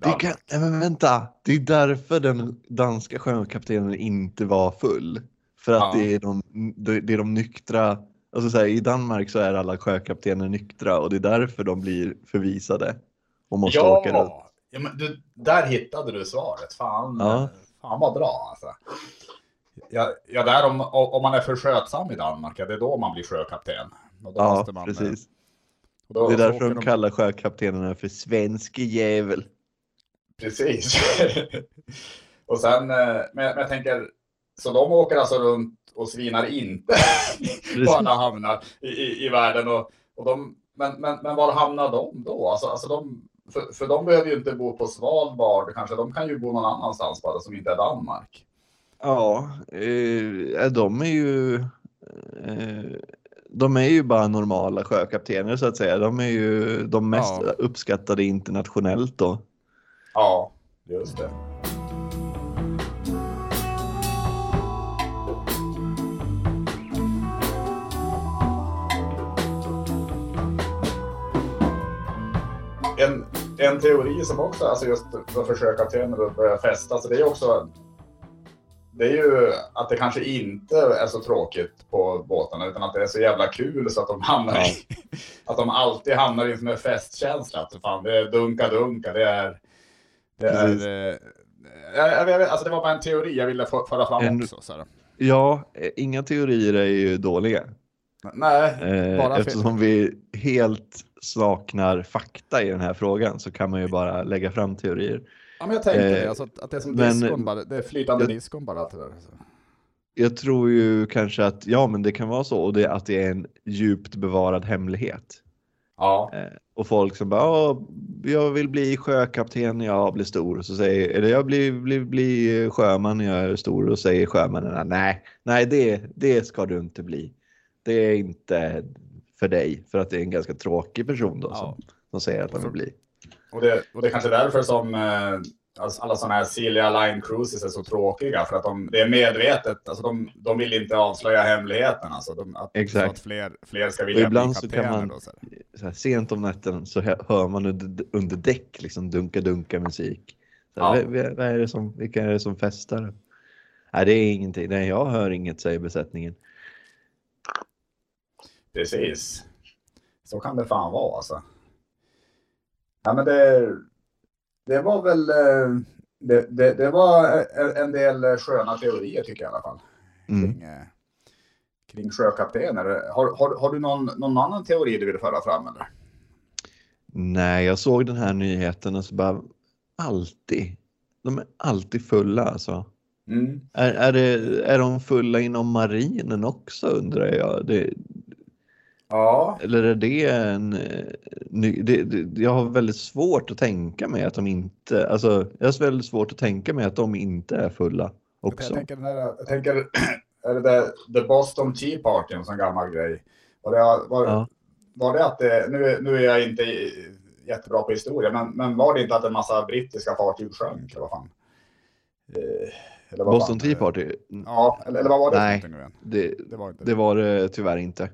Det kan, men vänta, det är därför den danska sjökaptenen inte var full. För att ja. det, är de, det är de nyktra, alltså så här, i Danmark så är alla sjökaptener nyktra och det är därför de blir förvisade. Och måste ja, åka ja men du, där hittade du svaret. Fan, ja. Fan vad bra alltså. Ja, ja där om, om man är för skötsam i Danmark, ja, det är då man blir sjökapten. ja, man, precis. Då, det är därför de, de kallar sjökaptenerna för svenske jävel. Precis. <laughs> och sen, eh, men, men jag tänker, så de åker alltså runt och svinar inte <laughs> på alla hamnar i, i, i världen. Och, och de, men, men, men var hamnar de då? Alltså, alltså de, för, för de behöver ju inte bo på Svalbard kanske. De kan ju bo någon annanstans bara som inte är Danmark. Ja, eh, de är ju eh, de är ju bara normala sjökaptener så att säga. De är ju de mest ja. uppskattade internationellt då. Ja, just det. En, teori som också, alltså just för försökskaptener att börja festa, så det är också det är ju att det kanske inte är så tråkigt på båtarna utan att det är så jävla kul så att de hamnar i, <laughs> att de alltid hamnar i en festkänsla. Att fan, det är dunka dunka, det är... Det, är, eh, jag, jag, alltså det var bara en teori jag ville föra fram en, också. Så ja, eh, inga teorier är ju dåliga. Nej, eh, bara Eftersom vi helt saknar fakta i den här frågan så kan man ju bara lägga fram teorier. Ja, men jag tänker eh, alltså att, det är som men, diskon bara, det är flytande jag, diskon bara. Till det där. Jag tror ju kanske att, ja men det kan vara så och det, att det är en djupt bevarad hemlighet. Ja. Eh, och folk som bara, jag vill bli sjökapten när jag blir stor. Så säger, eller jag blir, blir, blir sjöman när jag är stor. Och säger sjömännen, nej, nej det, det ska du inte bli. Det är inte för dig. För att det är en ganska tråkig person då ja. som, som säger att han vill bli. Och det, och det är kanske därför som eh, alltså alla sådana här Silja Line Cruises är så tråkiga. För att de, det är medvetet. Alltså de, de vill inte avslöja hemligheten. Alltså de, att, Exakt. Så att fler, fler ska vilja ibland bli så kan man, då, så så här, sent om natten så hör man under, under däck liksom dunka dunka musik. Så ja. vad, vad, är det som, vilka är det som festar? Nej, det är ingenting. Nej, jag hör inget, säger besättningen. Precis. Så kan det fan vara alltså. Ja, men det, det var väl eh, det, det, det, var en del sköna teorier tycker jag i alla fall. Mm. Kring, mm. kring sjökaptener. Har, har, har du någon, någon annan teori du vill föra fram eller? Nej, jag såg den här nyheten och så bara alltid. De är alltid fulla alltså. Mm. Är, är, det, är de fulla inom marinen också undrar jag? Det, Ja. Eller är det en... Eh, det, det, jag har väldigt svårt att tänka mig att de inte... Alltså, jag har väldigt svårt att tänka mig att de inte är fulla också. Jag tänker, här, jag tänker <clears throat> är det där, The Boston Tea Party, en sån gammal grej. Var det, var, ja. var det att det, nu, nu är jag inte jättebra på historia, men, men var det inte att en massa brittiska fartyg sjönk? Eller vad fan? Eh, eller vad Boston fan? Tea Party? Ja, eller, eller vad var det? Nej, det, det, var inte det var det tyvärr inte.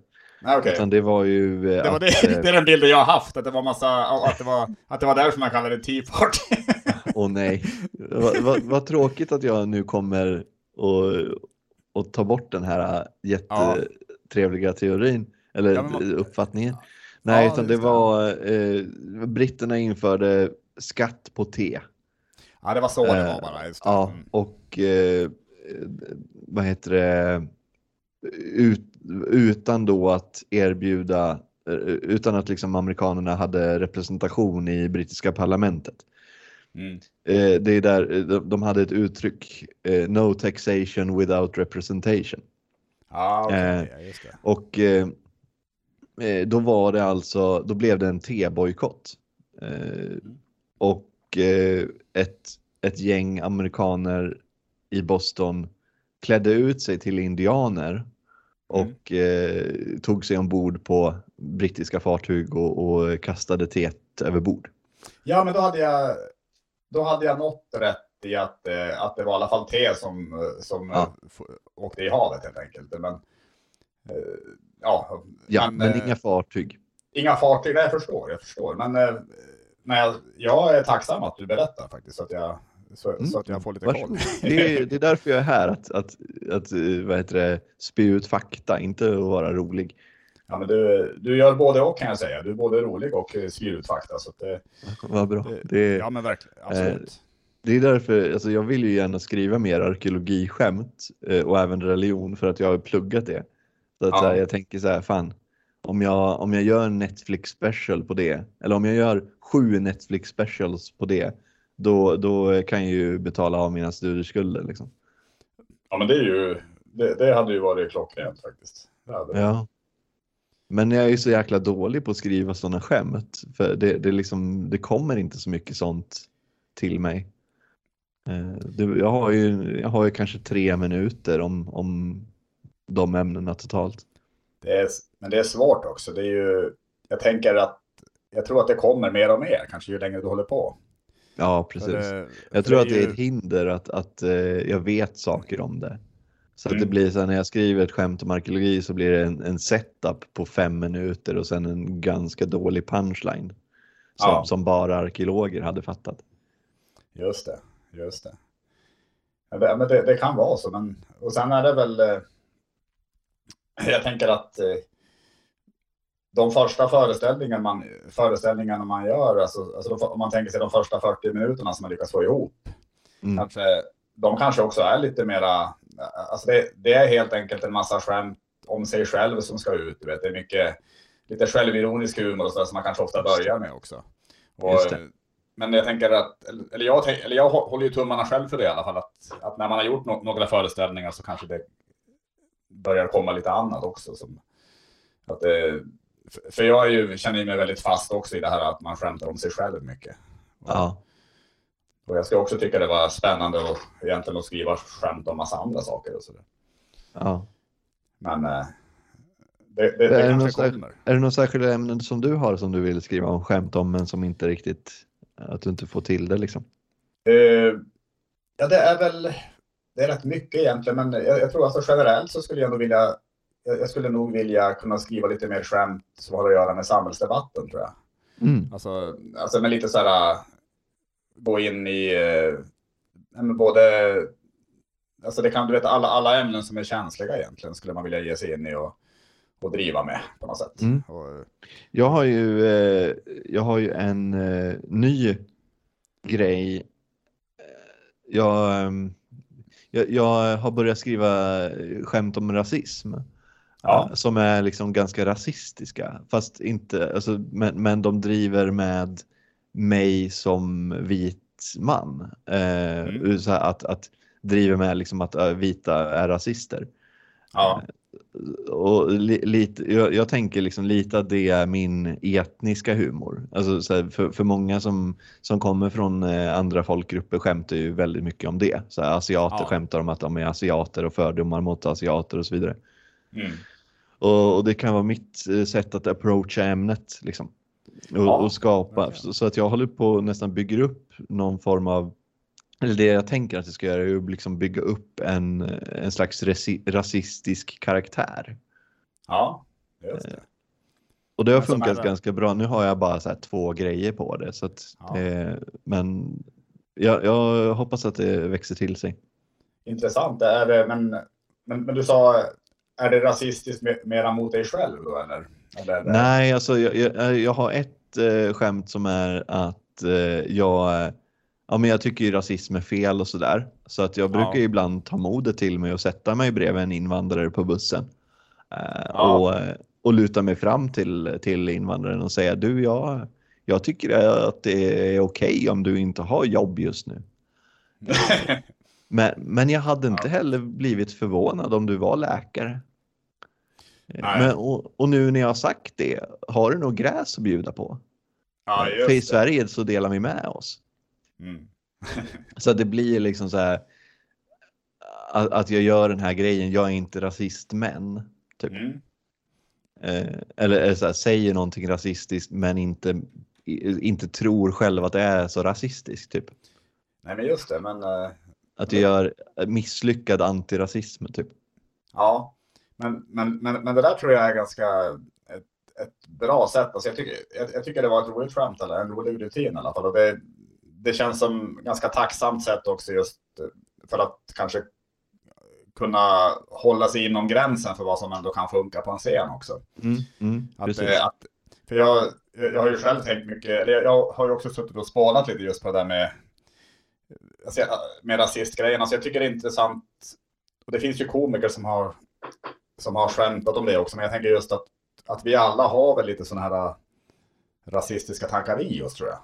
Okay. Utan det var ju... Eh, det, var det, eh, <laughs> det är den bilden jag har haft, att det var massa, att det var, att det var därför man kallade det Tea Party. <laughs> Åh oh, nej. Vad va, va tråkigt att jag nu kommer och, och ta bort den här jättetrevliga ja. teorin, eller ja, man... uppfattningen. Nej, ja, utan det var, eh, britterna införde skatt på te. Ja, det var så det var eh, bara. Just ja, mm. och eh, vad heter det, ut, utan då att erbjuda, eh, utan att liksom amerikanerna hade representation i brittiska parlamentet. Mm. Eh, det är där eh, de hade ett uttryck, no taxation without representation. Ah, okay. ja, och då var det alltså, då blev det en tebojkott. Mm. Och ett, ett gäng amerikaner i Boston klädde ut sig till indianer Mm. och eh, tog sig ombord på brittiska fartyg och, och kastade teet över bord. Ja, men då hade jag, då hade jag nått rätt i att, eh, att det var i alla fall te som, som ja. åkte i havet helt enkelt. Men, ja, ja, men, men inga fartyg. Inga fartyg, nej, jag förstår, jag förstår. Men men jag, jag är tacksam att du berättar faktiskt så att jag, så, mm. så att jag får lite koll. Det är, det är därför jag är här, att, att, att vad heter det, spy ut fakta, inte att vara rolig. Ja, men du, du gör både och kan jag säga. Du är både rolig och spyr ut fakta. Så det, Vad bra. Det, ja, men verkligen. Absolut. Eh, det är därför, alltså jag vill ju gärna skriva mer arkeologiskämt eh, och även religion för att jag har pluggat det. Så att ja. så här, jag tänker så här, fan, om jag, om jag gör en Netflix special på det, eller om jag gör sju Netflix specials på det, då, då kan jag ju betala av mina studieskulder. Liksom. Ja, men det, är ju, det, det hade ju varit klockrent faktiskt. Ja. Men jag är ju så jäkla dålig på att skriva sådana skämt. För det, det, liksom, det kommer inte så mycket sånt till mig. Eh, jag har ju, jag har ju kanske tre minuter om, om de ämnena totalt. Det är, men det är svårt också. Det är ju, jag tänker att jag tror att det kommer mer och mer, kanske ju längre du håller på. Ja, precis. Det, jag tror att det är ett hinder att, att uh, jag vet saker om det. Så mm. att det mm. blir så här, när jag skriver ett skämt om arkeologi så blir det en, en setup på fem minuter och sen en ganska dålig punchline. Som, ja. som bara arkeologer hade fattat. Just det, just det. Ja, men det, det, kan vara så, men och sen är det väl. Eh, jag tänker att eh, de första föreställningarna man, föreställningarna man gör, alltså, alltså om man tänker sig de första 40 minuterna som man lyckas få ihop, mm. kanske, de kanske också är lite mera, alltså det, det, är helt enkelt en massa skämt om sig själv som ska ut. Du vet. Det är mycket lite självironisk humor och så som man kanske ofta börjar med också. Och, men jag tänker att, eller jag, eller jag håller ju tummarna själv för det i alla fall, att, att när man har gjort no några föreställningar så kanske det börjar komma lite annat också. Som, att det, för jag ju, känner mig väldigt fast också i det här att man skämtar om sig själv mycket. Ja. Och jag ska också tycka det var spännande och egentligen att skriva skämt om massa andra saker och sådär. Ja. Men eh, det, det, det är, kanske det kommer. är det några särskilda ämnen som du har som du vill skriva om skämt om men som inte riktigt, att du inte får till det liksom? Uh, ja, det är väl, det är rätt mycket egentligen, men jag, jag tror alltså generellt så skulle jag nog vilja jag skulle nog vilja kunna skriva lite mer skämt som har att göra med samhällsdebatten tror jag. Mm. Alltså, alltså med lite så här, gå in i, äh, både, alltså det kan, du vet alla, alla ämnen som är känsliga egentligen skulle man vilja ge sig in i och, och driva med på något sätt. Mm. Och, jag har ju, eh, jag har ju en eh, ny grej. Jag, ehm, jag, jag har börjat skriva skämt om rasism ja. som är liksom ganska rasistiska. Fast inte, alltså, men, men de driver med mig som vit man. Eh, mm. så att, att driver med liksom att uh, vita är rasister. Ja. Eh, och li, lite, jag, jag, tänker liksom lite att det är min etniska humor. Alltså så här, för, för många som, som kommer från eh, andra folkgrupper skämtar ju väldigt mycket om det. Så här, asiater ja. skämtar om att de är asiater och fördomar mot asiater och så vidare. Mm. Och, och, det kan vara mitt eh, sätt att approacha ämnet liksom. Och, ja, och skapa, okay. så att jag håller på nästan bygger upp någon form av eller det jag tänker att jag ska göra är att liksom bygga upp en, en slags rasistisk karaktär. Ja, just det. Och det har funkat är... ganska bra. Nu har jag bara så två grejer på det. Så att, ja. eh, men jag, jag, hoppas att det växer till sig. Intressant. Är det, men, men, men du sa är det rasistiskt mera mot dig själv då eller? eller Nej, alltså jag, jag, jag har ett eh, skämt som är att eh, jag, ja, men jag tycker ju rasism är fel och sådär. Så att jag brukar ja. ibland ta modet till mig och sätta mig bredvid en invandrare på bussen. Eh, ja. och, och luta mig fram till, till invandraren och säga du, jag, jag tycker att det är okej okay om du inte har jobb just nu. <laughs> men, men jag hade inte heller blivit förvånad om du var läkare. Men, och, och, nu när jag har sagt det, har du något gräs att bjuda på? Ja, För i Sverige så delar vi med oss. Mm. <laughs> så det blir liksom så här att, att, jag gör den här grejen, jag är inte rasist men. Typ. Mm. Eh, eller, eller så här, säger någonting rasistiskt men inte, inte tror själv att det är så rasistiskt. Typ. Nej, men just det, men... Uh, att du gör misslyckad antirasism, typ. Ja, men, men, men, men det där tror jag är ganska ett, ett bra sätt. Alltså jag, tycker, jag, jag, tycker det var ett roligt skämt, eller en rolig rutin i alla fall. Och det, det känns som ganska tacksamt sätt också just för att kanske kunna hålla sig inom gränsen för vad som ändå kan funka på en scen också. Mm, mm, att, att, för jag, jag har ju själv tänkt mycket, jag har ju också suttit och spånat lite just på det där med, alltså, med rasistgrejen. Alltså jag tycker det är intressant, och det finns ju komiker som har, som har skämtat om det också, men jag tänker just att, att vi alla har väl lite sådana här rasistiska tankar i oss tror jag.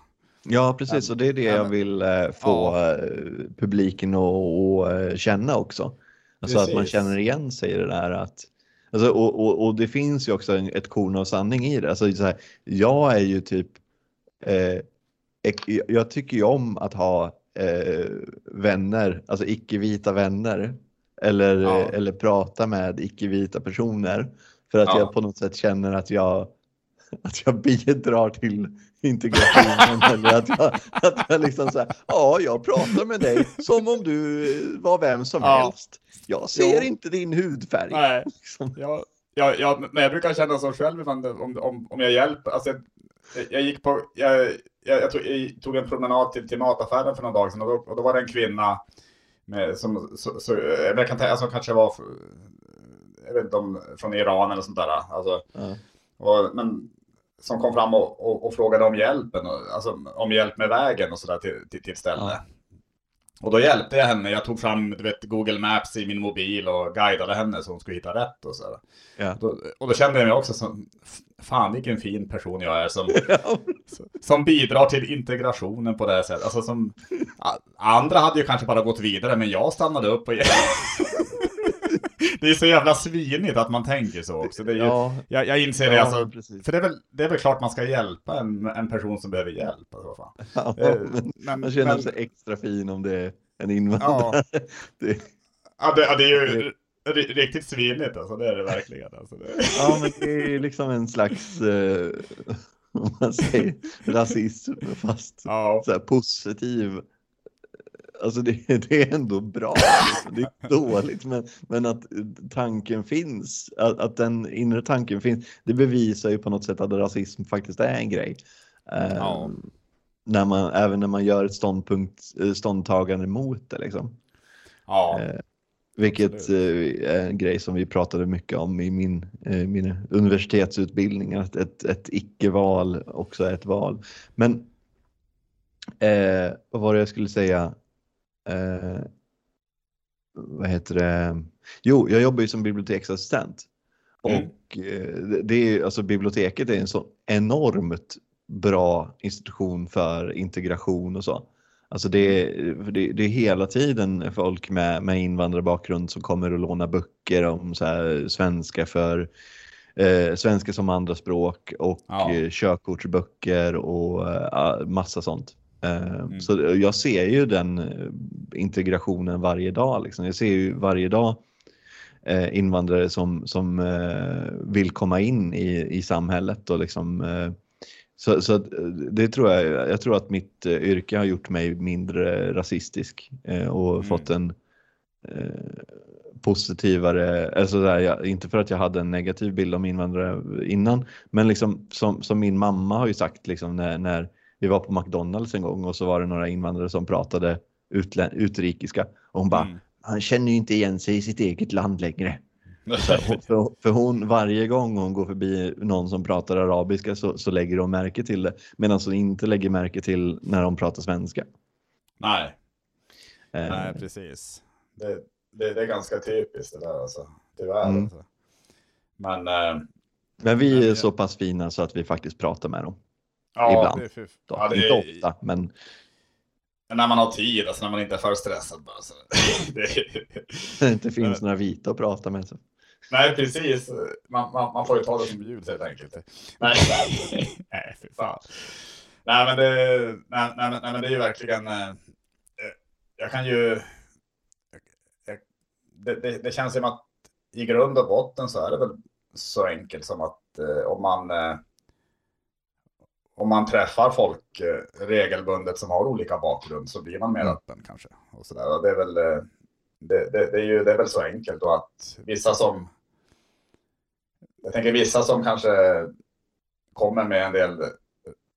Ja, precis. Och det är det jag vill eh, få ja. Eh, publiken att känna också. Alltså precis. att man känner igen sig i det där att Alltså, och, och, och, det finns ju också ett korn av sanning i det. Alltså, så här, jag är ju typ, eh, jag tycker ju om att ha eh, vänner, alltså icke-vita vänner. Eller, ja. eller prata med icke-vita personer. För att ja. jag på något sätt känner att jag, att jag bidrar till integrationen. <laughs> eller att jag, att jag liksom så här, ja, jag pratar med dig som om du var vem som ja. helst. Jag ser jo. inte din hudfärg. Nej. Liksom. Ja, ja, ja, men jag brukar känna så själv om, om, om jag hjälper. Alltså, jag, jag gick på, jag, jag, jag, tog, jag, tog, en promenad till, till mataffären för några dagar sedan och då, och då var det en kvinna med, som, så, så, jag kan tänka, alltså, kanske var, jag vet inte om från Iran eller sånt där. Alltså, mm. och, men som kom fram och, och, och frågade om hjälpen, och, alltså om hjälp med vägen och sådär till, till, till stället. Ja. Och då hjälpte jag henne. Jag tog fram du vet, Google Maps i min mobil och guidade henne så hon skulle hitta rätt och så. Ja. Då, och då kände jag mig också som, fan vilken fin person jag är som, <laughs> som bidrar till integrationen på det här sättet. Alltså som, andra hade ju kanske bara gått vidare men jag stannade upp och <laughs> det är så jävla svinigt att man tänker så också. Det är ju, ja, jag, jag inser det, alltså, för det är, väl, det är väl klart man ska hjälpa en, en person som behöver hjälp. Alltså. Ja, eh, men, man känner men, sig extra fin om det är en invandrare. Ja, <laughs> det, ja, det, ja, det är ju riktigt svinigt, alltså, det är det verkligen. Alltså, det. Ja, men det är liksom en slags, eh, <laughs> om man säger, rasism, fast ja. så positiv alltså det, <laughs> det, är ändå bra. Det är dåligt, men, men att tanken finns, att, att, den inre tanken finns, det bevisar ju på något sätt att rasism faktiskt är en grej. Ja. Um, när man, även när man gör ett ståndpunkt, eh, ståndtagande mot det. Liksom. Ja. Uh, vilket uh, är en grej som vi pratade mycket om i min, uh, min universitetsutbildning, att ett, ett icke-val också är ett val. Men eh, vad var det jag skulle säga? Eh, vad heter det? Jo, jag jobbar ju som biblioteksassistent. Mm. Och eh, det är, alltså biblioteket är en så enormt bra institution för integration och så. Alltså det, är, det, det är hela tiden folk med, med invandrarbakgrund som kommer och lånar böcker om så här, svenska för eh, svenska som andraspråk och ja. eh, körkortsböcker och eh, massa sånt. Eh, mm. Så jag ser ju den eh, integrationen varje dag. Liksom. Jag ser ju varje dag eh, invandrare som, som vill komma in i, i samhället och liksom så, så det tror jag, jag tror att mitt yrke har gjort mig mindre rasistisk och mm. fått en positivare, alltså där, inte för att jag hade en negativ bild om invandrare innan, men liksom som, som min mamma har ju sagt liksom när, när vi var på McDonalds en gång och så var det några invandrare som pratade utlä- utrikiska och hon bara, mm. han känner ju inte igen sig i sitt eget land längre. för, för, hon, varje gång hon går förbi någon som pratar arabiska så, så lägger hon märke till det. Medan hon inte lägger märke till när de pratar svenska. Nej, eh. nej precis. Det, det, det, är ganska typiskt det där alltså. Tyvärr mm. alltså. Men, eh, men vi är men, så pass fina så att vi faktiskt pratar med dem. Ja, Ibland. Det är ja, det är... Inte ofta, men... När man har tid, alltså när man inte är för stressad. Bara, så. <laughs> <laughs> det inte finns några vita att prata med. Så. Nej, precis. Man, man, man får ju ta det som bjuds helt enkelt. Nej, <laughs> nej fy fan. Nej, men det, nej, nej, nej, men det är ju verkligen... Eh, jag kan ju... Jag, det, det, det, känns som att i grund och botten så är det väl så enkelt som att eh, om man... Om man träffar folk eh, regelbundet som har olika bakgrund så blir man mer mm. öppen kanske. Och så där. Och det, är väl, eh, det, det, det, är ju, det är väl så enkelt och att vissa som jag tänker vissa som kanske kommer med en del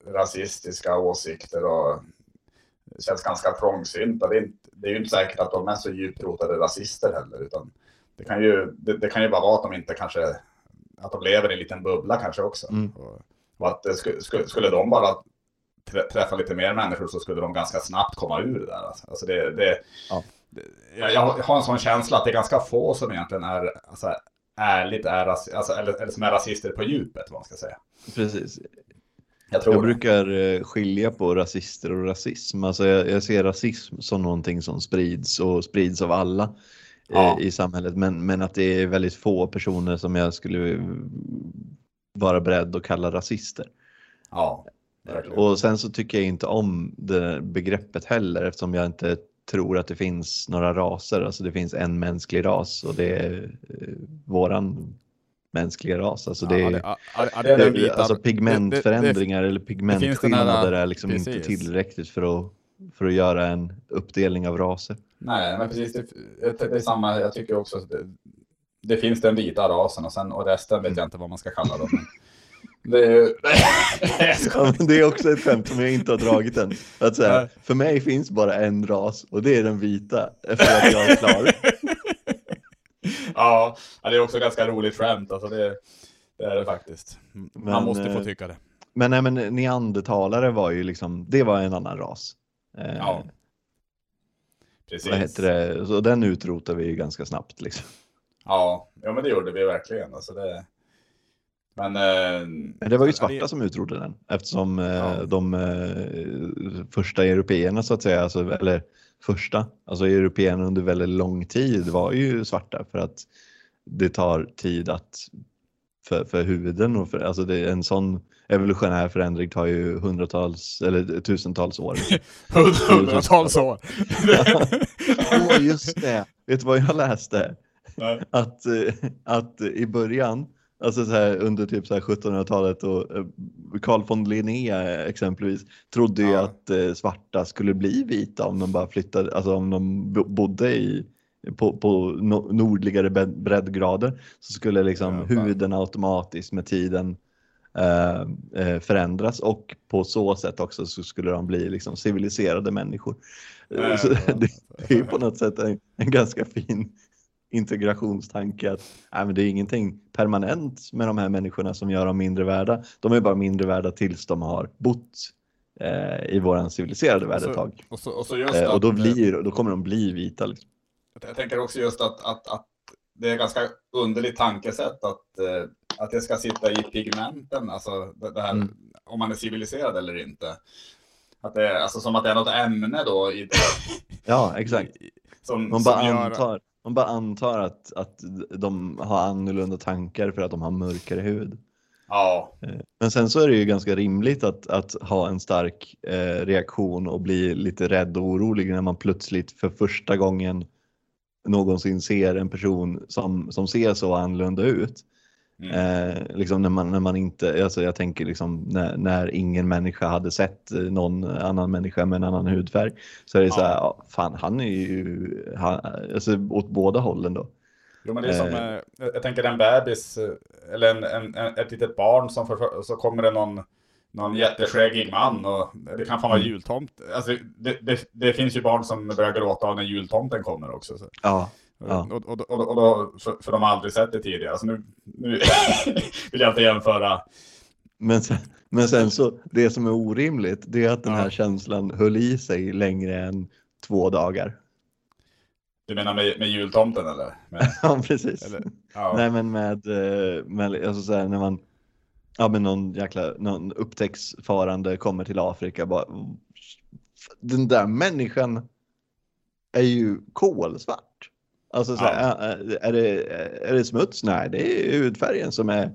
rasistiska åsikter och känns ganska trångsynta. Det är, inte, det är ju inte säkert att de är så djupt rotade rasister heller, utan det kan ju, det, det kan ju bara vara att de inte kanske, att de lever i en liten bubbla kanske också. Mm. Och, att skulle, skulle, skulle de bara träffa lite mer människor så skulle de ganska snabbt komma ur det där. Alltså, alltså det, det, ja. jag, jag, har en sån känsla att det är ganska få som egentligen är alltså, ärligt är, alltså, eller, eller som är rasister på djupet, vad man ska säga. Precis. Jag, jag brukar eh, skilja på rasister och rasism. Alltså jag, jag, ser rasism som någonting som sprids och sprids av alla eh, ja. i samhället. Men, men att det är väldigt få personer som jag skulle vara beredd att kalla rasister. Ja, verkligen. Och sen så tycker jag inte om det begreppet heller eftersom jag inte tror att det finns några raser. Alltså det finns en mänsklig ras och det är eh, våran mänskliga ras. Alltså det är, ja, det, det, det, alltså pigmentförändringar eller pigmentskillnader är liksom precis. inte tillräckligt för att, för att göra en uppdelning av raser. Nej, men precis. Det, det är samma. Jag tycker också att det, finns den vita rasen och, sen, och resten vet jag inte vad man ska kalla dem. <laughs> Det är, ju... ja, det är också ett skämt som jag inte har dragit än. Att säga, för mig finns bara en ras och det är den vita. Efter att jag är klar. <laughs> ja, det är också ganska roligt skämt. Alltså det, det är det faktiskt. Man men, måste få eh, tycka det. Men, nej, men neandertalare var ju liksom, det var en annan ras. Eh, ja. Precis. Vad heter det? Så den utrotar vi ju ganska snabbt liksom. Ja, ja men det gjorde vi verkligen. Alltså det... Men, eh, det var ju svarta det... som utrotade den eftersom eh, ja. de eh, första européerna så att säga, alltså, eller första, alltså européerna under väldigt lång tid var ju svarta för att det tar tid att för, för huvuden och för, alltså det, en sån evolutionär förändring tar ju hundratals eller tusentals år. <laughs> hundratals år. <laughs> oh, just det. Vet du vad jag läste? Nej. Att, eh, att i början Alltså så här, under typ 1700-talet och eh, Carl von Linné exempelvis trodde ju att eh, svarta skulle bli vita om de bara flyttade, alltså om de bodde i på, på nordligare breddgrader så skulle liksom ja, huden automatiskt med tiden eh, förändras och på så sätt också så skulle de bli liksom civiliserade människor. Ja, så <laughs> det, det är på något sätt en, en ganska fin integrationstanke att nej, men det är ingenting permanent med de här människorna som gör dem mindre värda. De är bara mindre värda tills de har bott eh, i våran civiliserade värld ett tag. Och, så, och, så eh, och då, blir, då kommer de bli vita. Liksom. Jag tänker också just att, att, att det är ganska underligt tankesätt att, eh, att det ska sitta i pigmenten, alltså det här, mm. om man är civiliserad eller inte. Att det är alltså som att det är något ämne då. I, <laughs> ja, exakt. Som, man bara antar. Gör... Man bara antar att, att de har annorlunda tankar för att de har mörkare hud. Ja. Eh, men sen så är det ju ganska rimligt att, att ha en stark eh, reaktion och bli lite rädd och orolig när man plötsligt för första gången någonsin ser en person som, som ser så annorlunda ut. Mm. Eh, liksom när man, när man inte, alltså jag tänker liksom när, när ingen människa hade sett någon annan människa med en annan hudfärg. Så är det ja. så här, fan han är ju, han, alltså åt båda hållen då. Jo men det är som, eh. eh jag tänker en bebis, eh, eller en, en, en, ett litet barn som för, så kommer det någon någon jätteskäggig man och det kan fan vara mm. jultomt. Alltså, det, det, det, finns ju barn som börjar gråta när jultomten kommer också. Så. Ja. Ja. Och, och, och, och då, för, för de har aldrig sett det tidigare. Alltså nu, nu <laughs> vill jag inte jämföra. Men sen, men sen så, det som är orimligt, det är att den här ja. känslan höll i sig längre än två dagar. Du menar med, med jultomten eller? Med, <laughs> ja, precis. Eller, ja. Nej, men med, eh, med alltså så här, när man, ja men någon jäkla, någon upptäcktsfarande kommer till Afrika bara, den där människan är ju kolsvart. Alltså, så här, ja. är, det, är det smuts? Nej, det är hudfärgen som är...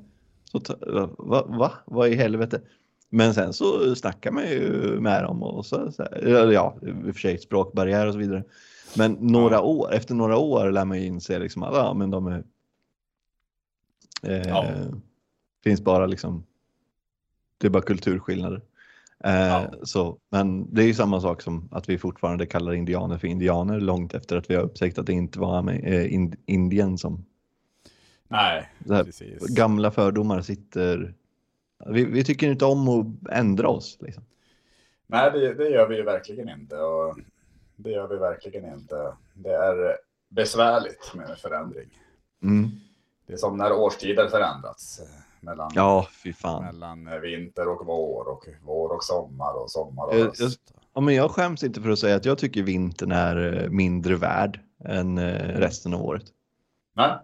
Så, va, va? Vad i helvete? Men sen så snackar man ju med dem och så, så här, ja, i och för sig språkbarriär och så vidare. Men några år, efter några år lär man ju inse liksom att ja, men de är... Eh, ja. Finns bara liksom... Det är bara kulturskillnader. Eh, ja. så, men det är ju samma sak som att vi fortfarande kallar indianer för indianer långt efter att vi har upptäckt att det inte var eh, ind, Indien som... Nej, precis. Gamla fördomar sitter... Vi, vi, tycker inte om att ändra oss. Liksom. Nej, det, det, gör vi ju verkligen inte. Och det gör vi verkligen inte. Det är besvärligt med förändring. Mm. Det är som när årstider förändrats. Mellan, ja, mellan vinter och vår och vår och sommar och sommar och höst. Jag, ja, men jag skäms inte för att säga att jag tycker vintern är eh, mindre värd än eh, resten av året. Nej.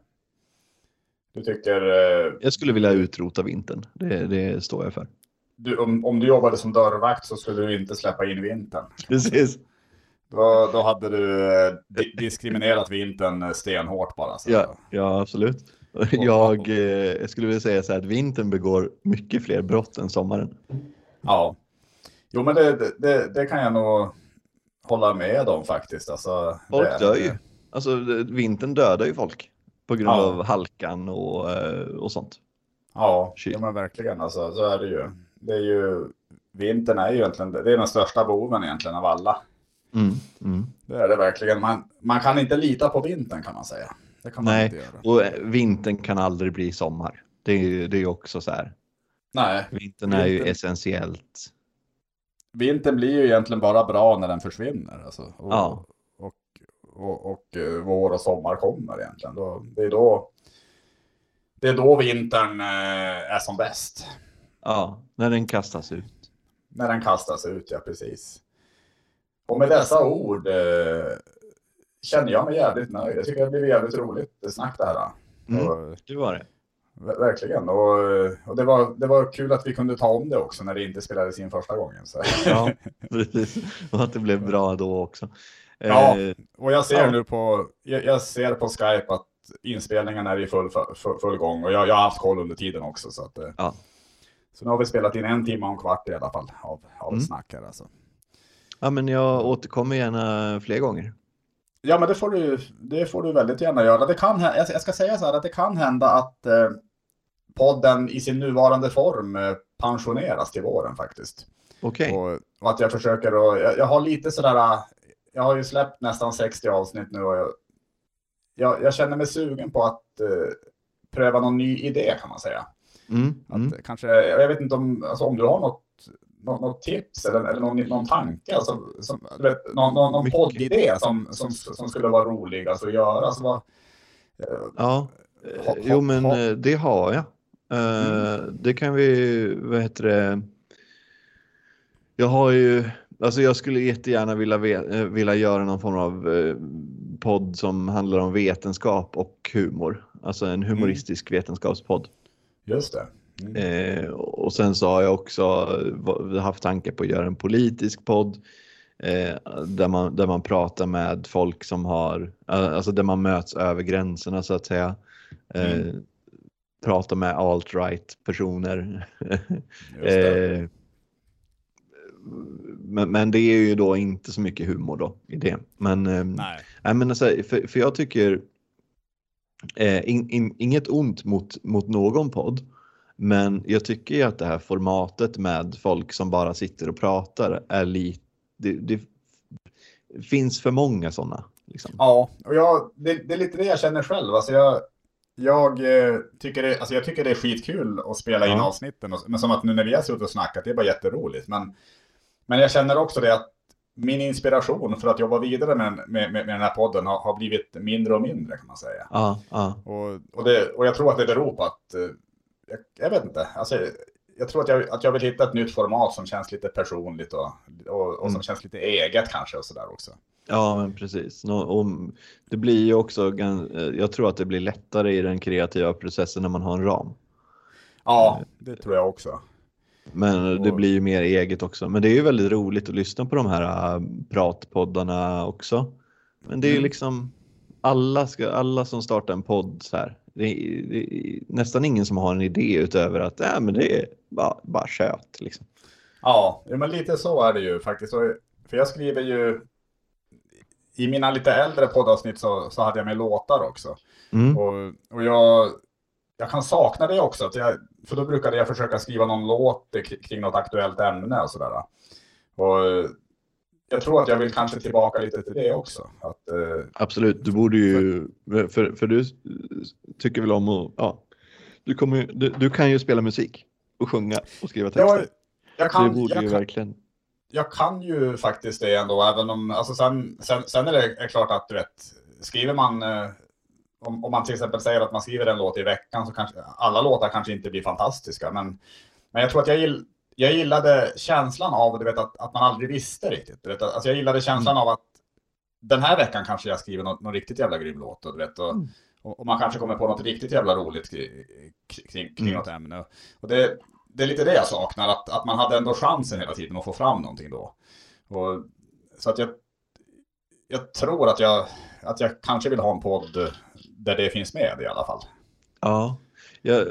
Du tycker... Eh, jag skulle vilja utrota vintern. Det, det står jag för. Du, om, om du jobbade som dörrvakt så skulle du inte släppa in vintern. Precis. Då, då hade du diskriminerat vintern stenhårt bara. Så. Ja, ja, absolut. <laughs> Jag, eh, jag skulle vilja säga så här att vintern begår mycket fler brott än sommaren. Ja, jo men det, det, det kan jag nog hålla med om faktiskt. Alltså, folk det, dör ju. Alltså vintern dödar ju folk på grund ja. av halkan och, eh, och sånt. Ja, ja, men verkligen alltså, så är det ju. Det är ju vintern är ju egentligen det är den största boven egentligen av alla. Mm, mm. Det är det verkligen. Man, man kan inte lita på vintern kan man säga. Det kan man Nej, inte göra. och eh, vintern kan aldrig bli sommar. Det är ju det är också så här. Nej. Vintern är ju essentiellt. Vintern blir ju egentligen bara bra när den försvinner. Alltså. Och, ja. och, och, och, eh, vår och sommar kommer egentligen. Då, det, är då, det är då vintern eh, är som bäst. Ja, när den kastas ut. När den kastas ut, ja precis. Och med dessa ord eh, känner jag mig jävligt nöjd. Jag tycker det blev jävligt roligt snack det här. Mm, och, det var det. Verkligen. Och, och, det, var, det var kul att vi kunde ta om det också när det inte spelades in första gången. Så. Ja, <laughs> precis. Och att det blev bra då också. Ja, eh, och jag ser ja. nu på, jag, jag, ser på Skype att inspelningen är i full, full, full gång. Och jag, jag har haft koll under tiden också. Så, att, eh, ja. så nu har vi spelat in en timme och en kvart i alla fall av, av mm. snack här. Alltså. Ja, men jag återkommer gärna fler gånger. Ja, men det får du, det får du väldigt gärna göra. Det kan, jag ska säga så här att det kan hända att eh, podden i sin nuvarande form eh, pensioneras till våren faktiskt. Okej. Okay. Och, och, att jag försöker att, jag, jag, har lite sådär, jag har ju släppt nästan 60 avsnitt nu och jag, jag, jag känner mig sugen på att eh, pröva någon ny idé kan man säga. Mm, att, mm. Kanske, jag vet inte om, alltså, om du har något något, något tips eller, eller någon, någon tanke, alltså, som, vet, någon, någon, någon poddidé som, som, som skulle vara rolig alltså, att göra? Alltså, vad, eh, ja, ha, jo men ha. Eh, det har jag. Mm. Det kan vi, vad heter det, jag har ju, alltså jag skulle jättegärna vilja, vilja göra någon form av podd som handlar om vetenskap och humor. Alltså en humoristisk mm. vetenskapspodd. Just det. Mm. Eh, och sen så har jag också haft tankar på att göra en politisk podd eh, där, man, där man pratar med folk som har, alltså där man möts över gränserna så att säga. Eh, mm. Prata med alt-right personer. <laughs> eh, men, men, det är ju då inte så mycket humor då i det. Men, eh, nej. nej men alltså, för, för jag tycker eh, in, in, inget ont mot, mot någon podd. Men jag tycker ju att det här formatet med folk som bara sitter och pratar är lite, det, det finns för många sådana. Liksom. Ja, och jag, det, det, är lite det jag känner själv. Alltså jag, jag, eh, tycker det, alltså jag tycker det är skitkul att spela in ja. avsnitten. Men som att nu när vi har suttit och snackat, det är bara jätteroligt. Men, men jag känner också det att min inspiration för att jobba vidare med, med, med, den här podden har, har, blivit mindre och mindre kan man säga. Ja, ja. Och, och, det, och jag tror att det beror på att eh, jag, jag, vet inte. Alltså, jag tror att jag, att jag vill hitta ett nytt format som känns lite personligt och, och, och som mm. känns lite eget kanske och sådär också. Ja, men precis. Och det blir ju också, jag tror att det blir lättare i den kreativa processen när man har en ram. Ja, det tror jag också. Men det blir ju mer eget också. Men det är ju väldigt roligt att lyssna på de här äh, pratpoddarna också. Men det är ju mm. liksom alla, ska, alla som startar en podd så här, det är, det är, nästan ingen som har en idé utöver att äh, men det är bara, bara kött. Liksom. Ja, men lite så är det ju faktiskt. För jag skriver ju i mina lite äldre poddavsnitt så, så hade jag med låtar också. Mm. Och, och jag, jag kan sakna det också. Jag, för då brukade jag försöka skriva någon låt kring något aktuellt ämne och sådär. Och jag tror att jag vill kanske tillbaka lite till det också. Att, eh, Absolut, du borde ju, för, för du tycker väl om att, ja, du, kommer, du, du kan ju spela musik och sjunga och skriva texter. Ja, jag kan, det borde jag ju kan, verkligen. Jag kan ju faktiskt det ändå, även om, alltså sen, sen, sen är det är klart att du vet, skriver man eh, om, om man till exempel säger att man skriver en låt i veckan så kanske alla låtar kanske inte blir fantastiska. Men, men jag tror att jag, gill, jag gillade känslan av du vet, att, att man aldrig visste riktigt. Du vet, alltså jag gillade känslan mm. av att den här veckan kanske jag skriver något, något riktigt jävla grym låt. Och, du vet, och, mm. och, och, man kanske kommer på något riktigt jävla roligt kring, kring, kring mm. något ämne. Och det, det är lite det jag saknar, att, att man hade ändå chansen hela tiden att få fram någonting då. Och, så att jag, jag tror att jag, att jag kanske vill ha en podd där det finns med i alla fall. Ja, jag,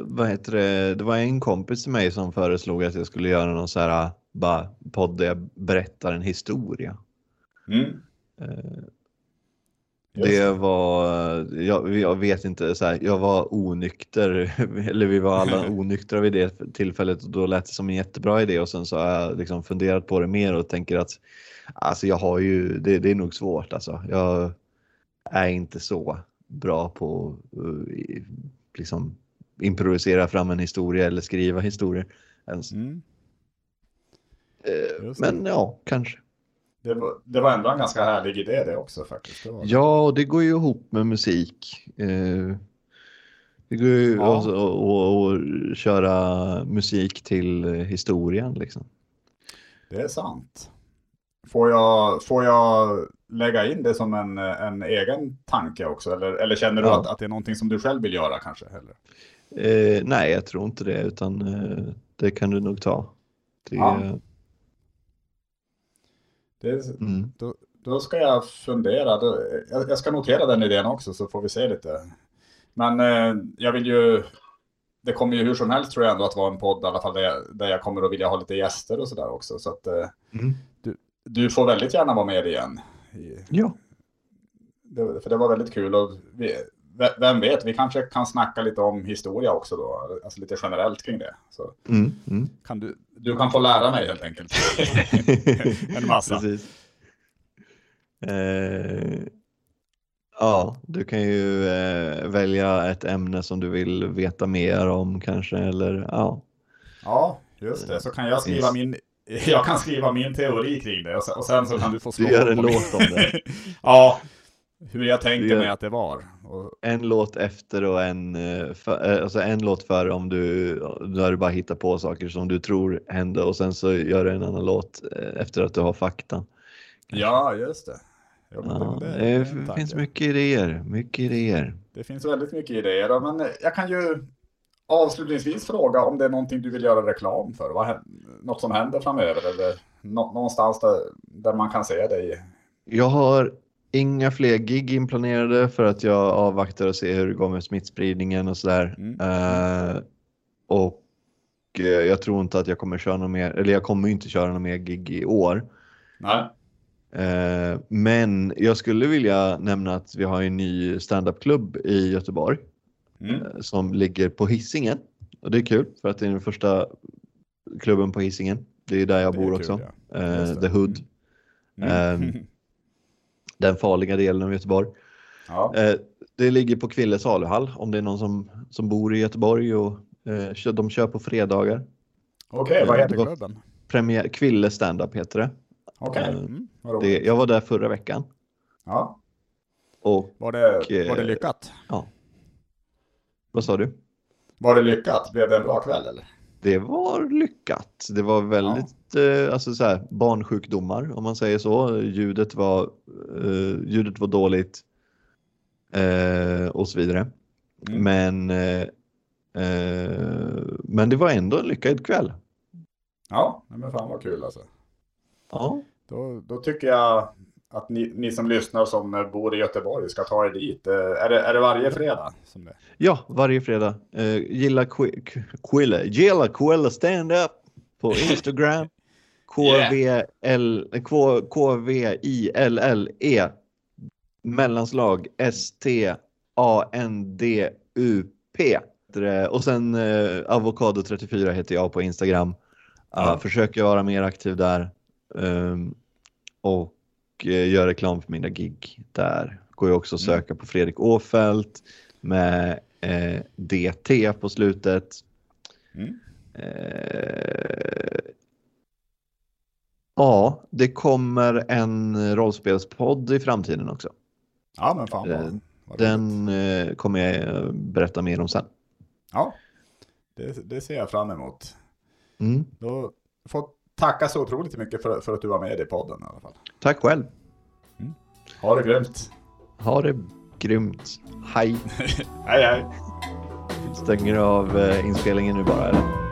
vad heter det? Det var en kompis till mig som föreslog att jag skulle göra någon så här bara podd där jag berättar en historia. Mm. Eh, det var, jag, jag, vet inte, så här, jag var onykter, <laughs> eller vi var alla <laughs> onyktra vid det tillfället och då lät det som en jättebra idé och sen så har jag liksom funderat på det mer och tänker att alltså jag har ju, det, det är nog svårt alltså. Jag är inte så bra på eh, liksom, improvisera fram en historia eller skriva historier ens. Mm. Eh, men ja, kanske. Det var, det var ändå en ganska härlig idé det också faktiskt. Det ja, och det går ju ihop med musik. Eh, det går ju ja. att köra musik till historien liksom. Det är sant. Får jag, får jag lägga in det som en, en egen tanke också? Eller, eller känner du ja. att, att det är någonting som du själv vill göra kanske? Eller? Eh, nej, jag tror inte det, utan eh, det kan du nog ta. Det, ja. det mm. då, då ska jag fundera. Då, jag, jag, ska notera den idén också så får vi se lite. Men eh, jag vill ju, det kommer ju hur som helst tror jag ändå att vara en podd i alla fall där jag, där jag kommer att vilja ha lite gäster och sådär också. Så att eh, mm. Du, får väldigt gärna vara med igen. Ja. Det, för det var väldigt kul och vi, vem vet, vi kanske kan snacka lite om historia också då, alltså lite generellt kring det. Så mm, mm. Kan du, du kan få lära mig helt enkelt. <laughs> en massa. Eh, ja, du kan ju eh, välja ett ämne som du vill veta mer om kanske, eller ja. Ja, just det, så kan jag skriva min <laughs> jag kan skriva min teori kring det och sen, och sen så kan du få slå Du gör en låt om det. <laughs> ja, hur jag tänkte mig att det var. Och... En låt efter och en, eh, för, eh, alltså en låt före om du, när du bara hittar på saker som du tror hände och sen så gör du en annan låt eh, efter att du har fakta. Ja, just det. Ja, det, det finns mycket idéer, mycket idéer. Det finns väldigt mycket idéer, men jag kan ju avslutningsvis fråga om det är någonting du vill göra reklam för? Vad, något som händer framöver eller någonstans där, där man kan se dig? Jag har inga fler gig inplanerade för att jag avvaktar och ser hur det går med smittspridningen och sådär. Mm. Uh, och uh, jag tror inte att jag kommer köra något mer, eller jag kommer inte köra något mer gig i år. Nej. Uh, men jag skulle vilja nämna att vi har en ny standupklubb i Göteborg mm. som ligger på Hisingen. Och det är kul för att det är den första klubben på Hisingen. Det är där jag bor kul, också. Ja. Uh, The Hood. Mm. Um, <laughs> den farliga delen av Göteborg. Ja. Uh, det ligger på Kville saluhall om det är någon som, som bor i Göteborg och uh, de kör på fredagar. Okej, okay, vad heter klubben? Premiär, Kville standup heter det. Okay. mm, Jag var där förra veckan. Ja. Och, var, det, var det lyckat? Ja. Vad sa du? Var det lyckat? Blev det en bra kväll eller? Det var lyckat. Det var väldigt, ja. eh, alltså så här, barnsjukdomar om man säger så. Ljudet var, eh, ljudet var dåligt eh, och så vidare. Mm. Men, eh, men det var ändå en lyckad kväll. Ja, men fan vad kul alltså. Ja. Då, då tycker jag att ni, ni, som lyssnar som bor i Göteborg ska ta er dit. Eh, är det, är det varje fredag? Som det? Ja, varje fredag. Uh, gilla Quilla, gilla Quilla stand-up på <laughs> Instagram. K-V-I-L-L-E mellanslag S-T-A-N-D-U-P. Och sen eh, Avokado34 heter jag på Instagram. Ja. Uh, försöker vara mer aktiv där. Um, och uh, gör reklam för mina gig där. Går ju också att mm. söka på Fredrik Åfält med uh, DT på slutet. Mm. ja, det kommer en rollspelspodd i framtiden också. Ja, men fan vad, vad Den kommer jag berätta mer om sen. Ja, det, det ser jag fram emot. Mm. Då får tacka så otroligt mycket för, för att du var med i podden i alla fall. Tack själv. Mm. Ha det grymt. Ha det grymt. Hej. <laughs> hej hej. Stänger av eh, inspelningen nu bara eller?